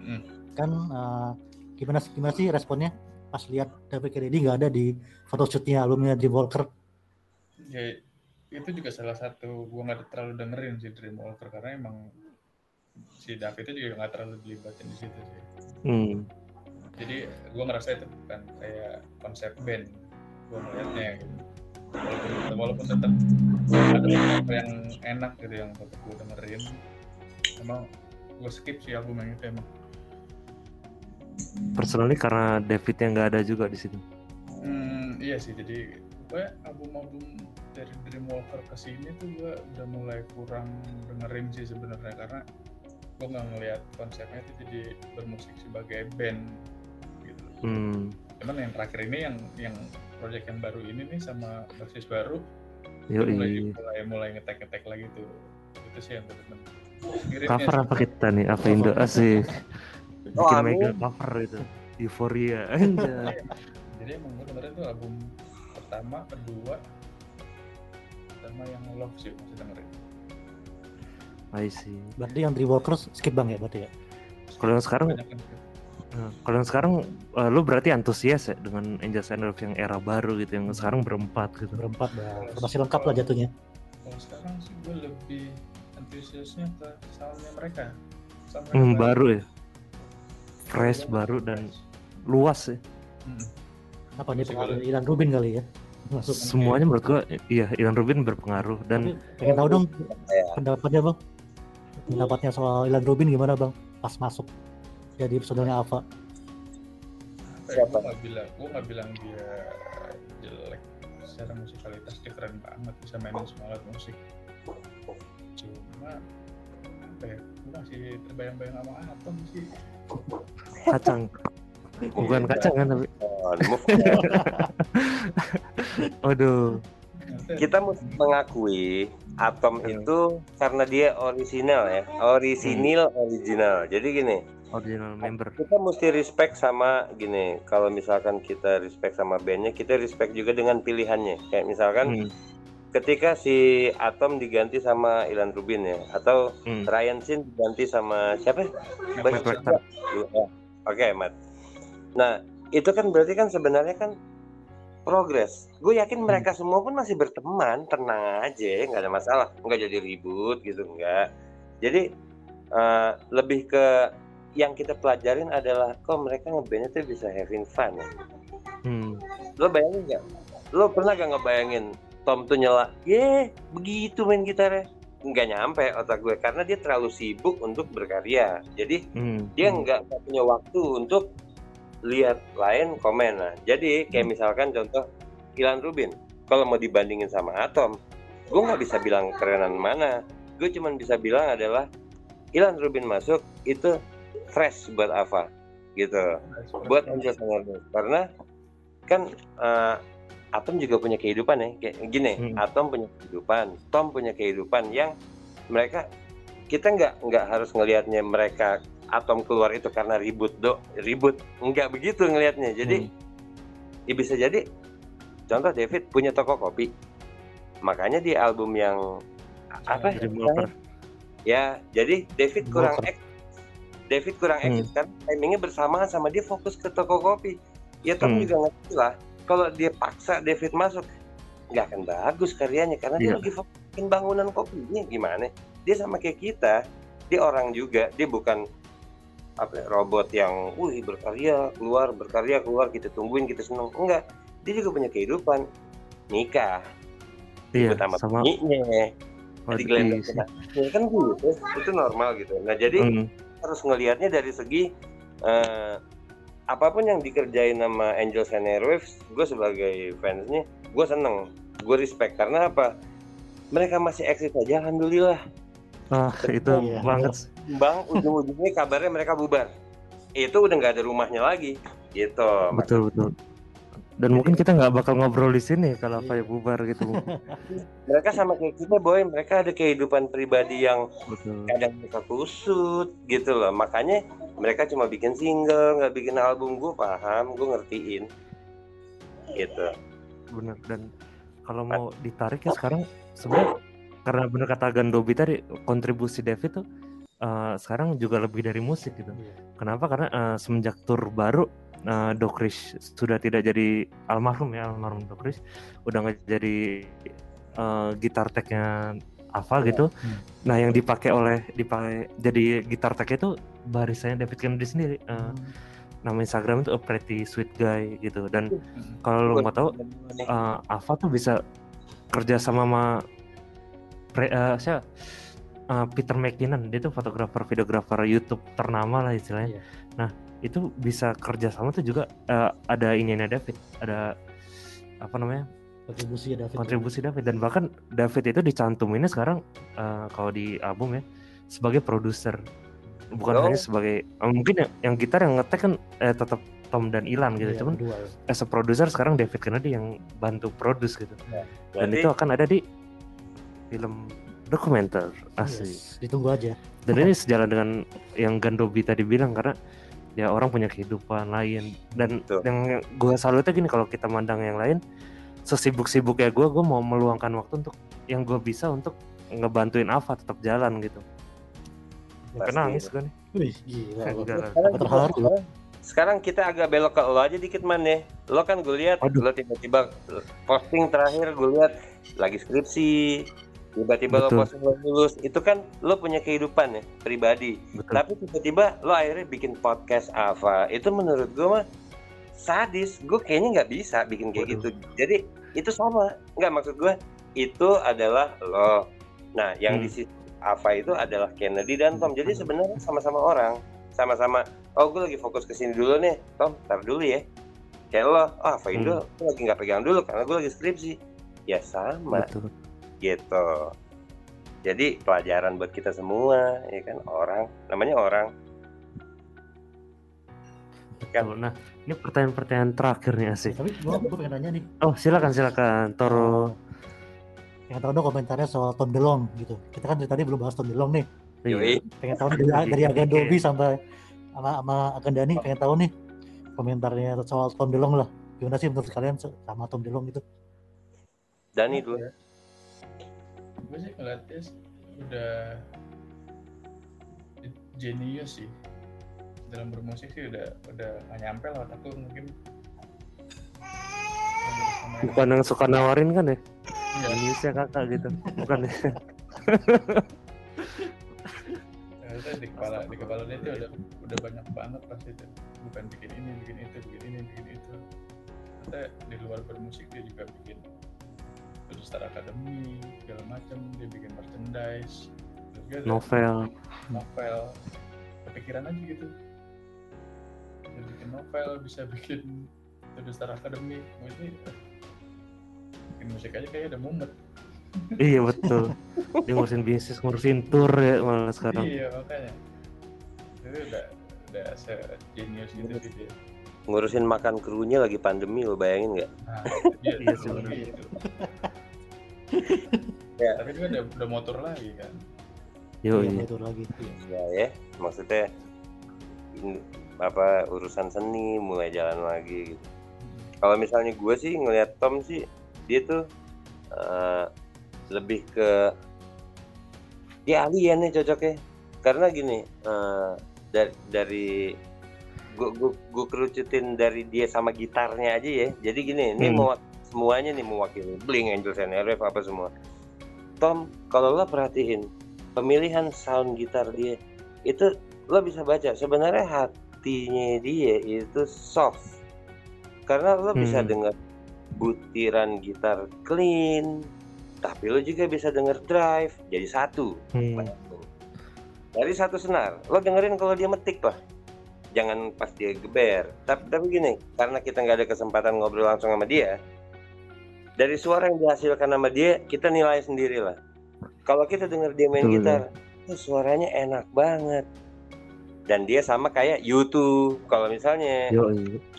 Hmm. Kan eh, gimana gimana sih responnya pas lihat David Kennedy nggak ada di photoshootnya albumnya Dreamwalker. ya itu juga salah satu gua nggak terlalu dengerin si Dreamwalker karena emang si David itu juga nggak terlalu dilibatin di situ sih. Hmm. jadi gua ngerasa itu bukan kayak konsep band. Gua ngeliatnya gitu. Walaupun walaupun tetap ada beberapa yang enak gitu yang tetap gua dengerin. Emang gua skip sih album yang itu emang Personally karena David yang nggak ada juga di situ. Hmm, iya sih jadi gue album-album dari Dreamwalker ke sini tuh gue udah mulai kurang dengerin sih sebenarnya karena gue nggak ngelihat konsepnya itu jadi bermusik sebagai band gitu. Hmm. Cuman yang terakhir ini yang yang project yang baru ini nih sama basis baru itu mulai Yoi. mulai mulai ngetek ngetek lagi tuh itu sih yang Spiritnya Cover apa kita nih? Apa Indo asik. Oh, Bikin amin. mega cover itu. Euphoria. Anjay. jadi emang gue dengerin tuh album pertama kedua sama yang Love sih masih dengerin I see. Berarti yang Dreamwalker skip bang ya berarti ya. Kalau yang sekarang Nah, kalau yang sekarang eh, lu berarti antusias ya dengan Angels and Airwaves yang era baru gitu yang sekarang berempat gitu. Berempat dah. Masih lengkap lah jatuhnya. kalau sekarang sih gue lebih antusiasnya ke soundnya mereka Sound Hmm, mereka baru ya. Fresh baru dan luas ya. Hmm. Apa nih pengaruh. Ilan Rubin kali ya? Masuk. Semuanya menurut gua iya Ilan Rubin berpengaruh dan Tapi pengen tahu dong Ya. pendapatnya bang. Pendapatnya soal Ilan Rubin gimana bang? Pas masuk jadi Ava. apa Siapa? gue nggak bilang gue nggak bilang dia jelek secara musikalitas dia keren banget bisa mainin semua alat musik cuma apa ya masih terbayang-bayang sama Atom sih kacang. Bukan kacang kan tapi on. Waduh. kita mesti mengakui Atom itu karena dia orisinal ya, orisinil original. Jadi gini, Original member. kita mesti respect sama gini. Kalau misalkan kita respect sama bandnya, kita respect juga dengan pilihannya. Kayak misalkan Hmm. Ketika si Atom diganti sama Ilan Rubin ya, atau Hmm. Ryan Sin diganti sama siapa? Matt Webster. Ya, Oke, Matt. Nah, itu kan berarti kan sebenarnya kan progres. Gue yakin Hmm. mereka semua pun masih berteman, tenang aja, nggak ada masalah, nggak jadi ribut gitu, nggak. Jadi eh, lebih ke yang kita pelajarin adalah kok mereka ngebandnya tuh bisa having fun ya. Hmm. Lo bayangin nggak? Lo pernah gak ngebayangin Tom tuh nyela, ye begitu main gitarnya? Nggak nyampe otak gue karena dia terlalu sibuk untuk berkarya. Jadi Hmm. dia nggak nggak punya waktu untuk lihat lain komen nah jadi kayak misalkan contoh Ilan Rubin kalau mau dibandingin sama Atom gue nggak bisa bilang kerenan mana gue cuman bisa bilang adalah Ilan Rubin masuk itu fresh buat Ava gitu buat Angel karena kan eh, Atom juga punya kehidupan ya. Kayak gini Hmm. Atom punya kehidupan Tom punya kehidupan yang mereka kita nggak nggak harus ngelihatnya mereka Atom keluar itu karena ribut do. Ribut. Nggak begitu ngelihatnya. Jadi ya bisa jadi contoh David punya toko kopi. Makanya di album yang apa? Ya? Ya jadi David kurang ek David kurang Hmm. eksis kan. Timingnya bersamaan sama dia fokus ke toko kopi. Ya Tom Hmm. juga ngerti lah kalau dia paksa David masuk nggak akan bagus karyanya karena dia Iya. lagi fokusin bangunan kopinya gimana dia sama kayak kita dia orang juga dia bukan apa ya, robot yang wih berkarya keluar berkarya keluar kita tungguin kita seneng enggak dia juga punya kehidupan nikah Iya, sama sama Waduh, di sih. ya kan gitu itu normal gitu nah jadi Hmm. harus ngelihatnya dari segi eh, apa pun yang dikerjain sama Angels and Airwaves gue sebagai fansnya gue seneng. Gue respect. Karena apa? Mereka masih eksis aja alhamdulillah. Ah, itu Iya. banget. bang ujung-ujungnya kabarnya mereka bubar. Itu udah nggak ada rumahnya lagi. Gitu. Betul betul. Dan mungkin kita nggak bakal ngobrol di sini kalau Iya. kayak bubar gitu. mereka sama kayak kita boy mereka ada kehidupan pribadi yang betul. kadang mereka kusut gitu loh makanya mereka cuma bikin single nggak bikin album gue paham gue ngertiin gitu Bener dan kalau mau ditarik ya sekarang sebenarnya karena bener kata Gandobi tadi kontribusi David tuh eh, sekarang juga lebih dari musik gitu. Iya. Kenapa? Karena eh, semenjak tour baru eh, Dokris sudah tidak jadi almarhum ya almarhum Dokris udah nggak jadi eh, gitar tag-nya Ava gitu. Hmm. Nah yang dipakai oleh dipakai jadi gitar tag itu barisannya David Kennedy sendiri. Eh, nama Instagram itu A Pretty Sweet Guy gitu. Dan kalau lo mau tahu eh, Ava tuh bisa kerja sama sama pre, eh, siapa? Eh, Peter McKinnon dia tuh fotografer videografer YouTube ternama lah istilahnya. Iya. Nah itu bisa kerja sama tuh juga eh, ada ininya David, ada apa namanya? Kontribusi ya David kontribusi David. Dan bahkan David itu dicantuminnya sekarang eh, kalau di album ya sebagai produser. Bukan Oh. hanya sebagai eh, mungkin yang, yang gitar yang ngetek kan eh, tetap Tom dan Ilan gitu. Iya, cuman as a producer sekarang David Kennedy yang bantu produce gitu. Dan Berarti itu akan ada di film dokumenter. Asli Yes, ditunggu aja. Dan ini sejalan dengan yang Gandobi tadi bilang karena ya orang punya kehidupan lain. Dan Betul. yang gue salutnya gini kalau kita mandang yang lain sesibuk-sibuk ya gue gue mau meluangkan waktu untuk yang gue bisa untuk ngebantuin Ava tetap jalan gitu. Pasti. Karena nangis gue nih. Wih, gila. Lah. sekarang, kita agak belok ke lo aja dikit man ya. Lo kan gue lihat lo tiba-tiba posting terakhir gue lihat lagi skripsi tiba-tiba lo posting lo lulus itu kan lo punya kehidupan ya pribadi. Betul. Tapi tiba-tiba lo akhirnya bikin podcast Ava. Itu menurut gue mah sadis. Gue kayaknya nggak bisa bikin kayak Waduh. gitu. Jadi itu sama. Nggak maksud gue itu adalah lo. Nah yang Hmm. di sisi Ava itu adalah Kennedy dan Tom. Jadi sebenarnya sama-sama orang. Sama-sama oh gue lagi fokus ke sini dulu nih Tom. Tar dulu ya. Kayak lo ah Ava Hmm. gue lagi nggak pegang dulu karena gue lagi skripsi. Ya sama. Betul gitu jadi pelajaran buat kita semua ya kan orang namanya orang Kan. betul nah ini pertanyaan-pertanyaan terakhir nih asik tapi gua, gua pengen nanya nih oh silakan silakan Toro pengen tahu dong komentarnya soal Tom DeLong gitu. Kita kan dari tadi belum bahas Tom DeLong nih. Yoi. Pengen tahu dari, dari Agan Dobi sampai sama sama Agan Dani pengen tahu nih komentarnya soal Tom DeLong lah. Gimana sih menurut kalian sama Tom DeLong gitu? Dani dulu. Gue sih ngeliatnya udah jenius sih. Dalam bermusik sih udah udah nggak nyampe lah gue mungkin. Bukan yang suka nawarin kan ya? Iya. Jeniusnya kakak gitu bukan ya? Ternyata di kepala di kepala dia tuh udah udah banyak banget pasti tuh bukan bikin ini bikin itu bikin ini bikin itu. Ternyata di luar bermusik dia juga bikin terus Star Academy segala macam dia bikin merchandise. Terus ada novel. Novel. Kepikiran aja gitu. Bisa bikin novel bisa bikin To Star Academy. Musik bikin musik aja kayak ada mumet. Iya betul. Dia ngurusin bisnis ngurusin tour ya malah sekarang. Iya makanya. Itu udah udah se genius gitu sih dia Ngurusin makan krunya lagi pandemi lo bayangin nggak? nah itu Iya sih, bener. gitu. Ya. tapi dia udah, udah motor lagi kan yo Iya, iya itu lagi. Ya ya, maksudnya ini, apa urusan seni mulai jalan lagi gitu. Kalau misalnya gue sih ngelihat Tom sih dia tuh eh, lebih ke dia alien nih cocoknya. Karena gini eh, dari dari gue gue kerucutin dari dia sama gitarnya aja ya. Jadi gini, ini Hmm. mau semuanya nih mewakili Blink, Angels and Airwaves apa semua. Tom, kalau lo perhatiin pemilihan sound gitar dia itu lo bisa baca sebenarnya hatinya dia itu soft karena lo bisa Hmm. dengar butiran gitar clean tapi lo juga bisa denger drive jadi satu Hmm. dari satu senar lo dengerin kalau dia metik lah jangan pas dia geber. Tapi tapi gini karena kita nggak ada kesempatan ngobrol langsung sama dia dari suara yang dihasilkan sama dia kita nilai sendiri lah kalau kita denger dia main Betul, gitar itu suaranya enak banget. Dan dia sama kayak YouTube kalau misalnya yo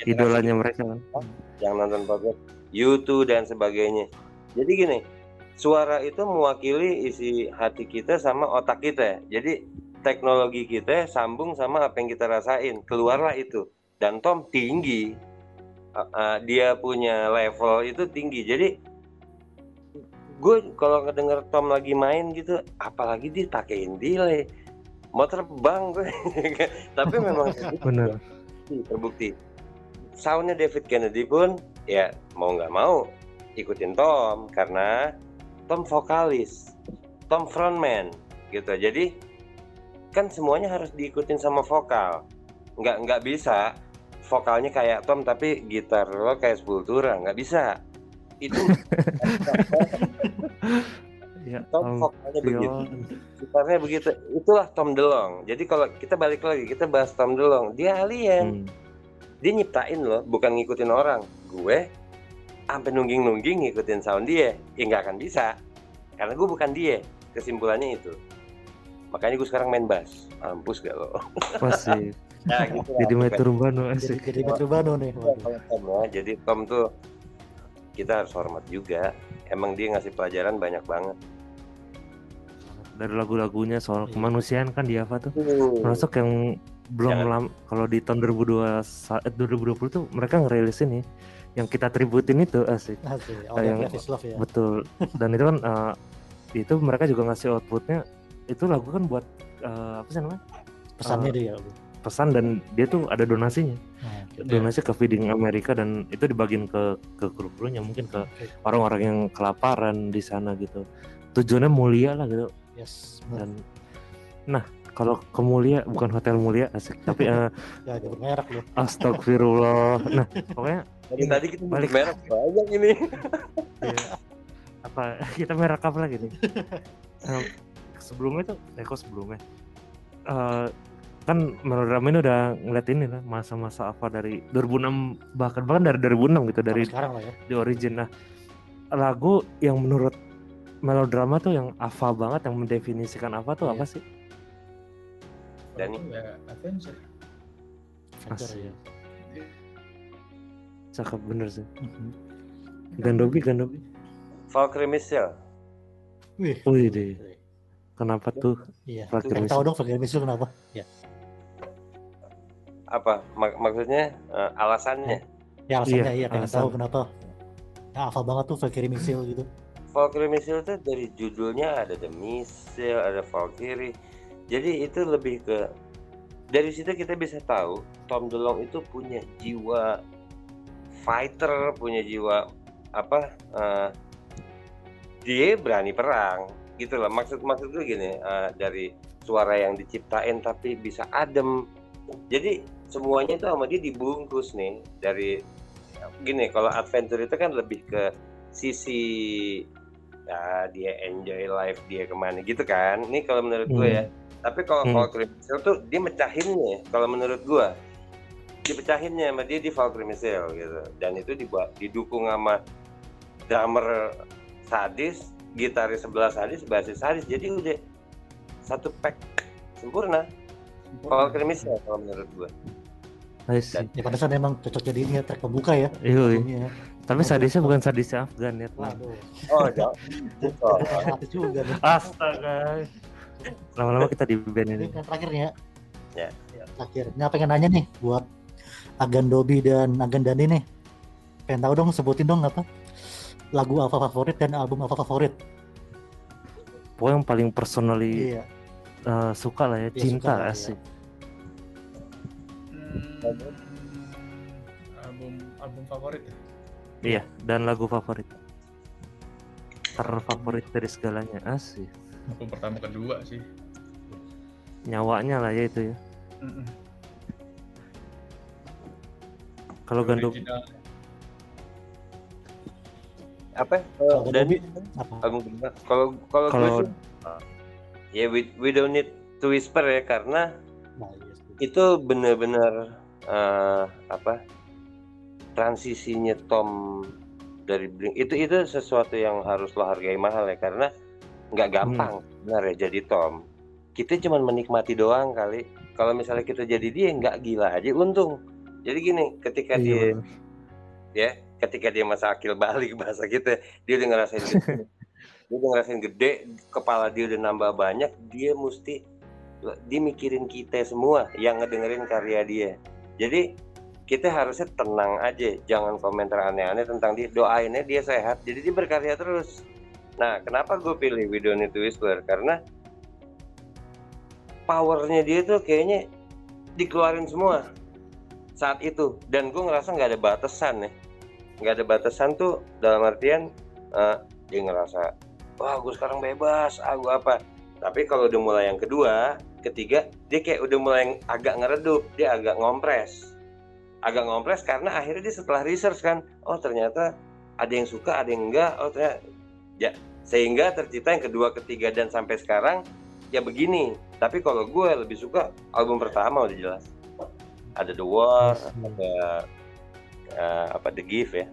idolanya mereka. kan yang nonton podcast YouTube dan sebagainya. Jadi gini, suara itu mewakili isi hati kita sama otak kita. Jadi teknologi kita sambung sama apa yang kita rasain, keluarlah itu. Dan Tom tinggi, Uh, uh, dia punya level itu tinggi. Jadi gue kalau ngedenger Tom lagi main gitu, apalagi dia takein delay, mau terbang gue. Tapi memang bener terbukti, terbukti. Soundnya David Kennedy pun ya mau nggak mau ikutin Tom karena Tom vokalis, Tom frontman gitu. Jadi kan semuanya harus diikutin sama vokal. Nggak nggak bisa vokalnya kayak Tom tapi gitar lo kayak Sepultura nggak bisa. Itu ya Tom vokalnya begitu. Gitarnya begitu. Itulah Tom DeLong. Jadi kalau kita balik lagi kita bahas Tom DeLong. Dia alien. Hmm. dia nyiptain loh bukan ngikutin orang. Gue sampai nungging-nungging ngikutin sound dia. Ya nggak akan bisa. Karena gue bukan dia. Kesimpulannya itu makanya gue sekarang main bass mampus gak lo masih nah, gitu lah. jadi Bukan- Metro Bano Jadi, asik jadi Metro Bano nih. Waduh. kalau Tom ya jadi Tom tuh kita harus hormat juga emang dia ngasih pelajaran banyak banget dari lagu-lagunya soal Iya. kemanusiaan kan di Ava tuh Hmm. termasuk yang belum Jangan. lam kalau di tahun 2002 sa- eh, 2020 tuh mereka ngerilisin nih yang kita tributin itu asik Asik. Oh, Yang- is Love ya. betul dan itu kan eh, itu mereka juga ngasih outputnya itu lagu kan buat eh, apa sih namanya? Pesannya dia. pesan dan dia tuh ada donasinya. Nah, donasi ke feeding Amerika dan itu dibagiin ke ke kru-krunya mungkin ke orang-orang yang kelaparan di sana gitu. Tujuannya mulia lah gitu. Yes. dan nah kalau ke mulia bukan hotel mulia asik. Tapi eh, Ya, jadi merek loh. astagfirullah. Nah pokoknya Dari tadi kita Balik. balik merek banyak ini? Ya, apa kita merek apa lagi nih sebelumnya tuh eh kok sebelumnya Eh, kan melodrama ini udah ngeliat ini lah masa-masa apa dari 2006 bahkan bahkan dari 2006 gitu dari sekarang lah ya. di origin nah lagu yang menurut melodrama tuh yang apa banget yang mendefinisikan apa tuh Iya. apa sih Dani? Kalau ya Avenger Adventure Asik. ya. cakep bener sih Mhm. Gandobi Gandobi Valkyrie Missile Wih. Wih deh. Kenapa tuh? Iya. Missile? tahu dong Valkyrie Missile kenapa? Ya. Apa mak- maksudnya eh, alasannya? Ya alasannya Iya, iya, pengen alasan. tahu kenapa. Nah, hafal banget tuh Valkyrie Missile gitu. Valkyrie Missile itu dari judulnya ada The Missile, ada Valkyrie. Jadi itu lebih ke dari situ kita bisa tahu Tom DeLonge itu punya jiwa fighter, punya jiwa apa? eh, dia berani perang, gitu loh. Maksud maksud gue gini, eh, dari suara yang diciptain tapi bisa adem. Jadi semuanya itu sama dia dibungkus nih dari gini. Kalau adventure itu kan lebih ke sisi ya dia enjoy life dia ke mana gitu kan ini kalau menurut gue Hmm. ya tapi kalau Hmm. Valkyrie Missile tuh dia mecahinnya kalau menurut gue dipecahinnya sama dia di Valkyrie Missile gitu dan itu dibuat didukung sama drummer sadis gitaris sebelah sadis basis sadis jadi udah satu pack sempurna Valkyrie Missile kalau menurut gue I see. Ya pantesan emang cocok jadi ini ya track pembuka ya. Iya, iya. albumnya. Tapi sadisnya bukan sadisnya Afgan ya. Waduh. oh jauh Artis juga. Astaga. Lama-lama kita di band Ini ini. yang terakhir nih ya. Ya. Terakhir. Nah pengen nanya nih buat Agan Dobi dan Agan Dani nih. Pengen tahu dong sebutin dong apa lagu apa favorit dan album apa favorit. Pokoknya yang paling personally Iya. eh, suka lah ya, Iya, cinta suka lah, asik. Hmm, album album favorit ya? Iya, dan lagu favorit. Terfavorit dari segalanya asik. Album pertama kedua sih. Nyawanya lah ya itu ya. Mm-mm. Kalau gandum Original. Apa? Kalau kedua. kalau kalau Kalau- sih ya we, we don't need to whisper ya karena Nah, iya, itu benar-benar eh, apa transisinya Tom dari Blink. Itu itu sesuatu yang harus lo hargai mahal ya karena nggak gampang benar ya jadi Tom. Kita cuma menikmati doang kali. Kalau misalnya kita jadi dia nggak gila aja untung. Jadi gini ketika Iya, dia bener. ya ketika dia masa akil balik bahasa kita dia udah ngerasain gede. Dia udah ngerasain gede kepala dia udah nambah banyak dia mesti dia mikirin kita semua yang ngedengerin karya dia. Jadi kita harusnya tenang aja jangan komentar aneh-aneh tentang dia. Doainnya dia sehat jadi dia berkarya terus. Nah kenapa gue pilih We Don't Need to Whisper? Karena powernya dia tuh kayaknya dikeluarin semua saat itu. Dan gue ngerasa nggak ada batasan ya nggak ada batasan tuh dalam artian eh, dia ngerasa wah gue sekarang bebas ah gue apa? Tapi kalau udah mulai yang kedua ketiga dia kayak udah mulai yang agak ngeredup dia agak ngompres. Agak ngompres karena akhirnya dia setelah research kan oh ternyata ada yang suka ada yang enggak oh ternyata ya sehingga tercipta yang kedua ketiga dan sampai sekarang ya begini. Tapi kalau gue lebih suka album pertama udah jelas. Ada The War Hmm. ada eh, apa The Gift ya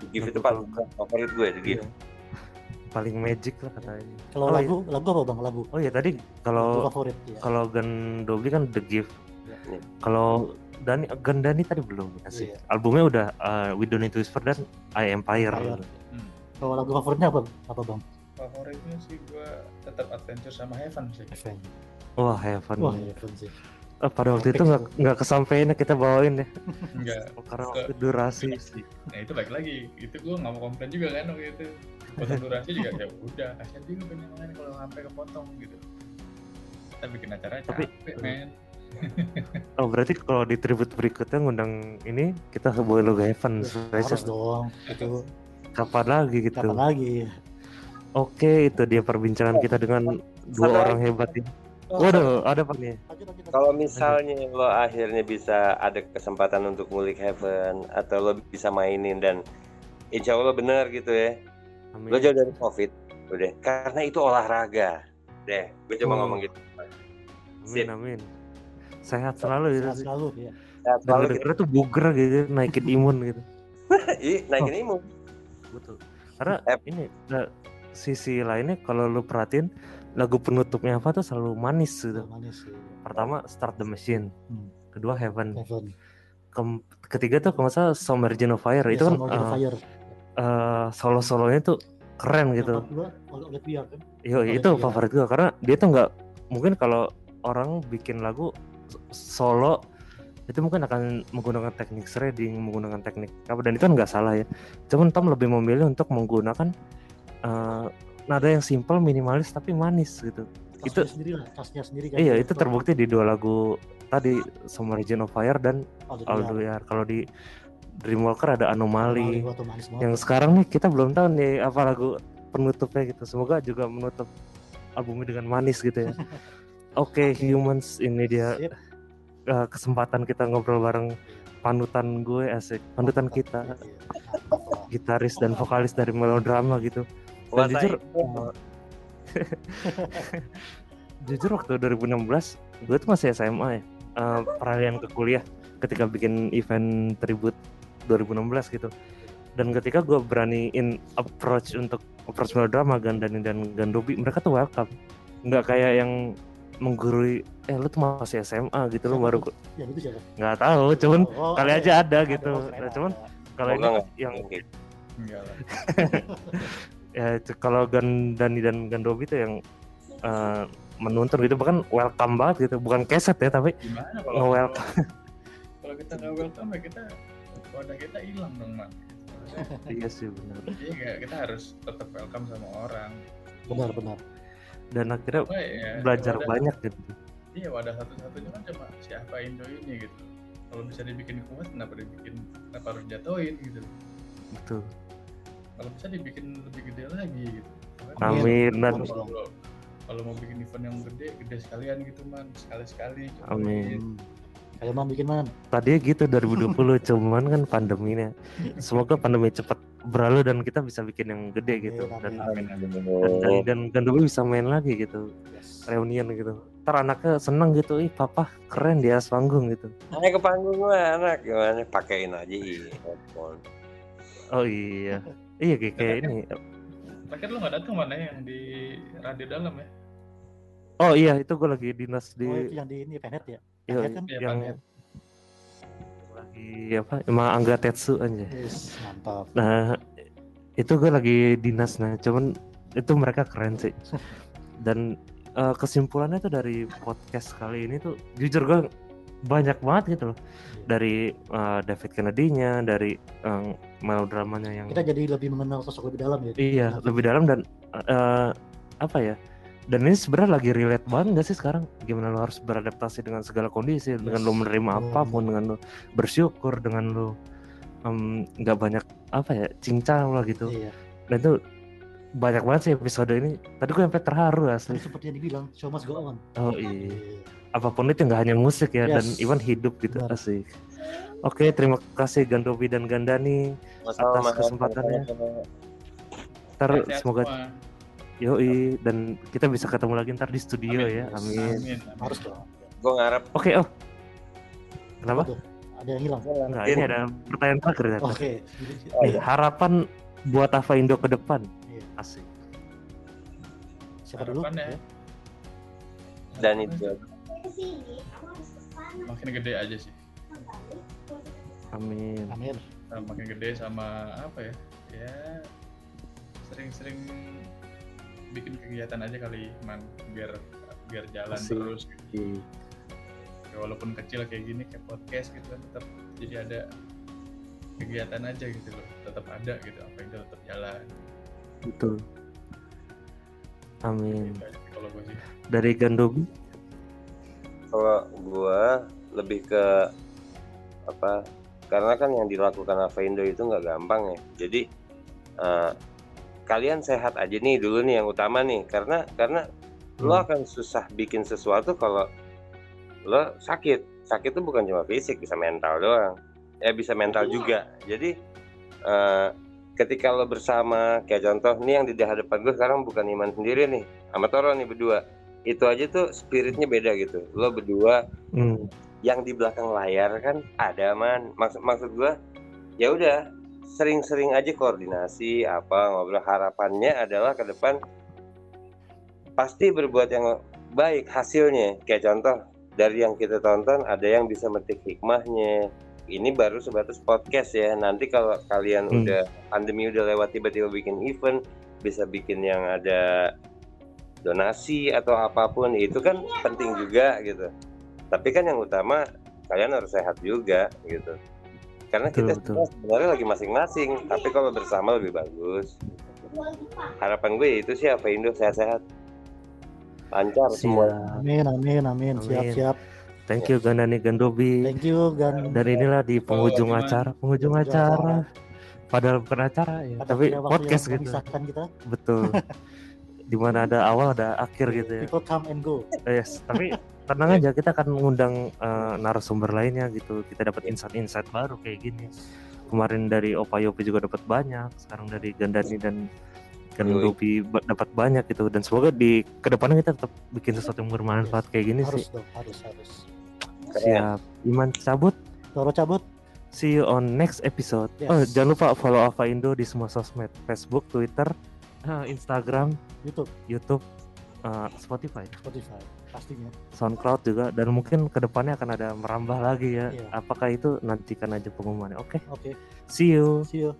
The Gift itu paling favorit gue The Gift paling magic lah katanya. Kalau Oh, lagu lagu apa bang lagu? Oh ya tadi kalau favorit ya. kalau Gandobi kan The Gift. Iya. Kalau Dani Gandani tadi belum kasih. Iya. Albumnya udah uh, We Don't Need to Whisper dan I Empire. Empire. Hmm. Kalau lagu favoritnya apa? Apa bang? Favoritnya sih gue tetap Adventure sama Heaven sih. Heaven. Wah Heaven. Wah Heaven sih. Eh, pada waktu itu nggak nggak kesampaian ya kita bawain ya. Enggak. Karena waktu durasi sih. Nah itu balik lagi. Itu gue nggak mau komplain juga kan waktu itu. Potong durasi juga ya udah. Kasian juga lain kalau sampai kepotong gitu. Kita bikin acara Tapi- capek men. Oh berarti kalau di tribute berikutnya ngundang ini kita bawa logo Heaven. Harus Spesial. dong. Itu Kapan lagi gitu? kapan lagi? Oke itu dia perbincangan kita dengan dua orang hebat ini. Waduh ada apa nih? Kalau misalnya lo akhirnya bisa ada kesempatan untuk ngulik Heaven atau lo bisa mainin dan insya Allah bener gitu ya Amin. lo jauh dari covid udah karena itu olahraga deh gue cuma Hmm. ngomong gitu Amin amin. Sehat selalu gitu Sehat selalu ya. Sehat selalu gitu. dengernya tuh buger gitu, naikin imun gitu. Ih, naikin imun Betul. Karena Ep. ini ada sisi lainnya kalau lu perhatiin lagu penutupnya apa tuh selalu manis gitu. Manis sih. Pertama Start the Machine, Hmm. kedua Heaven, Heaven. Kem- ketiga tuh kalau salah Summer of Fire Ya, itu kan eh, Fire. eh, solo-solonya tuh keren gitu part dua oleh oleh VR kan Yo, Oleh itu favorit gue karena dia tuh nggak mungkin kalau orang bikin lagu solo itu mungkin akan menggunakan teknik shredding, menggunakan teknik apa dan itu kan nggak salah ya. Cuman Tom lebih memilih untuk menggunakan eh, nada yang simple, minimalis tapi manis gitu. Itu- sendiri lah tasnya sendiri kan Iya, itu terbukti di dua lagu tadi Summer Region of Fire dan All Way. Kalau di Dreamwalker ada Anomali. banget Yang sekarang nih kita belum tahu nih apa lagu penutupnya gitu. Semoga juga menutup albumnya dengan manis gitu ya. Oke, Humans ini dia Sip. eh, kesempatan kita ngobrol bareng panutan gue asik, panutan kita, Iya, gitaris dan vokalis dari melodrama gitu. Dan jujur, jujur waktu 2016 gue tuh masih SMA ya, eh, peralihan ke kuliah ketika bikin event tribute 2016 gitu. Dan ketika gue beraniin approach untuk approach melodrama Gandani dan Gandobi, mereka tuh welcome. Nggak kayak yang menggurui, eh lu tuh masih SMA gitu lu baru tuh? yang itu siapa nggak tahu, cuman Oh, kali ada aja ya? ada gitu. oh, Nah, cuman ada. kalau ini yang Oke. enggak lah ya c- kalau Gandani dan Gandobi tuh yang eh, menuntun gitu bahkan welcome banget gitu. Bukan keset ya tapi gimana kalau nge-welcome. kalau kita nggak welcome ya kita wadah kita hilang dong mak. Iya sih benar. Iya kita harus tetap welcome sama orang. Benar benar. Dan akhirnya Apa ya, belajar wadah- banyak gitu. Iya wadah satu-satunya kan cuma siapa Indo ini gitu. Kalau bisa dibikin kuat kenapa dibikin kenapa harus jatuhin gitu? Betul kalau bisa dibikin lebih gede lagi gitu. Amin. Dan kalau kalau mau bikin event yang gede gede sekalian gitu man. Sekali sekali Amin. Kayak mau bikin man. Tadinya gitu 2020 cuman kan pandeminya. Semoga pandemi cepat berlalu dan kita bisa bikin yang gede gitu. dan Amin, dan Dani dan Gandobi bisa main lagi gitu. Yes. reunian gitu. Ntar anaknya seneng gitu ih papa keren di atas panggung gitu. Naik ke panggung lah anak gimana? Pakein aja iya. Headphone. oh iya iya kayak, kayak ini. terakhir lo nggak datang mana yang di radio dalam ya? Oh iya itu gue lagi dinas di oh itu yang di ini Penet ya? Iya, kan? Iya, yang Panet. lagi apa? Emang Angga Tetsu aja yes mantap. Nah itu gue lagi dinas. Nah cuman itu mereka keren sih. Dan eh, kesimpulannya tuh dari podcast kali ini tuh jujur gue banyak banget gitu loh. Dari eh, David Kennedy-nya dari eh, melodramanya yang kita jadi lebih mengenal sosok lebih dalam ya. Iya lebih dalam dan eh, apa ya dan ini sebenarnya lagi relate banget gak sih sekarang? Gimana lo harus beradaptasi dengan segala kondisi dengan lo Yes. menerima Hmm. apa pun dengan lo bersyukur dengan lo nggak banyak apa ya cincang lah gitu. Iya. Dan itu banyak banget sih episode ini. Tadi gue sampai terharu asli. Seperti yang dibilang show must go on. Oh iya apa pun itu nggak hanya musik ya dan Yes. even hidup gitu Benar. asik oke terima kasih Gandovi dan Gandani Masalah Atas kesempatannya. ntar Sehat-sehat semoga semua. yoi dan kita bisa ketemu lagi ntar di studio Amin. ya amin amin, harus dong Gue ngarep oke oh kenapa Apa tuh? ada yang hilang Enggak, ini ada pertanyaan terakhir ya. oke Nih, harapan buat Ava Indo ke depan Iya. asik siapa dulu Harapannya. Ya. dan itu makin gede aja sih. Amin. Amin. Nah, makin gede sama apa ya? Ya sering-sering bikin kegiatan aja kali man. Biar biar jalan Asik. terus gitu. Ya, walaupun kecil kayak gini kayak podcast gitu kan tetap jadi ada kegiatan aja gitu loh. Tetap ada gitu apa itu tetap jalan. Betul. Amin. Gitu aja kalau gue sih. Dari Gandobi kalau gua lebih ke apa karena kan yang dilakukan Avaindo itu nggak gampang ya. Jadi eh, kalian sehat aja nih dulu nih yang utama nih. Karena karena lo Hmm. akan susah bikin sesuatu kalau lo sakit. Sakit itu bukan cuma fisik bisa mental doang. Ya bisa mental juga. Jadi eh, ketika lo bersama kayak contoh nih yang di hadapan gue sekarang bukan Iman sendiri nih sama Toro nih berdua itu aja tuh spiritnya beda gitu. Lo berdua Hmm, yang di belakang layar kan ada man. Maksud maksud gua ya udah sering-sering aja koordinasi apa ngobrol. Harapannya adalah ke depan pasti berbuat yang baik hasilnya. Kayak contoh dari yang kita tonton ada yang bisa metik hikmahnya. Ini baru sebatas podcast ya. Nanti kalau kalian Hmm. udah pandemi udah lewat tiba-tiba bikin event bisa bikin yang ada donasi atau apa pun itu kan penting juga gitu tapi kan yang utama kalian harus sehat juga gitu karena Betul, kita betul. semua sebenarnya lagi masing-masing tapi kalau bersama lebih bagus harapan gue itu sih apa Indo sehat-sehat lancar semua Siap. Amin, amin, amin. Amin. siap. Thank you Gandani Gandobi. Thank you, Gan. Dan inilah di penghujung gimana? acara, penghujung Penghujung acara. Padahal bukan acara ya, tapi podcast gitu. kita. Betul. Di mana ada awal ada akhir gitu ya. People come and go. Yes, tapi tenang aja kita akan mengundang eh, narasumber lainnya gitu. Kita dapat insight-insight baru kayak gini. Kemarin dari Opa Yopi juga dapat banyak, sekarang dari Gandani dan Gandobi ba- dapat banyak gitu dan semoga di ke depannya kita tetap bikin sesuatu yang bermanfaat kayak gini harus sih. dong, harus, harus. Siap. Iman cabut. Toro cabut. See you on next episode. Yes. Oh, jangan lupa follow Ava Indo di semua sosmed, Facebook, Twitter, Eh, Instagram, YouTube, YouTube, uh, Spotify, Spotify pastinya, SoundCloud juga dan mungkin ke depannya akan ada merambah lagi ya. Yeah. Apakah itu nantikan aja pengumumannya? Oke. Okay. Oke. Okay. See you. See you.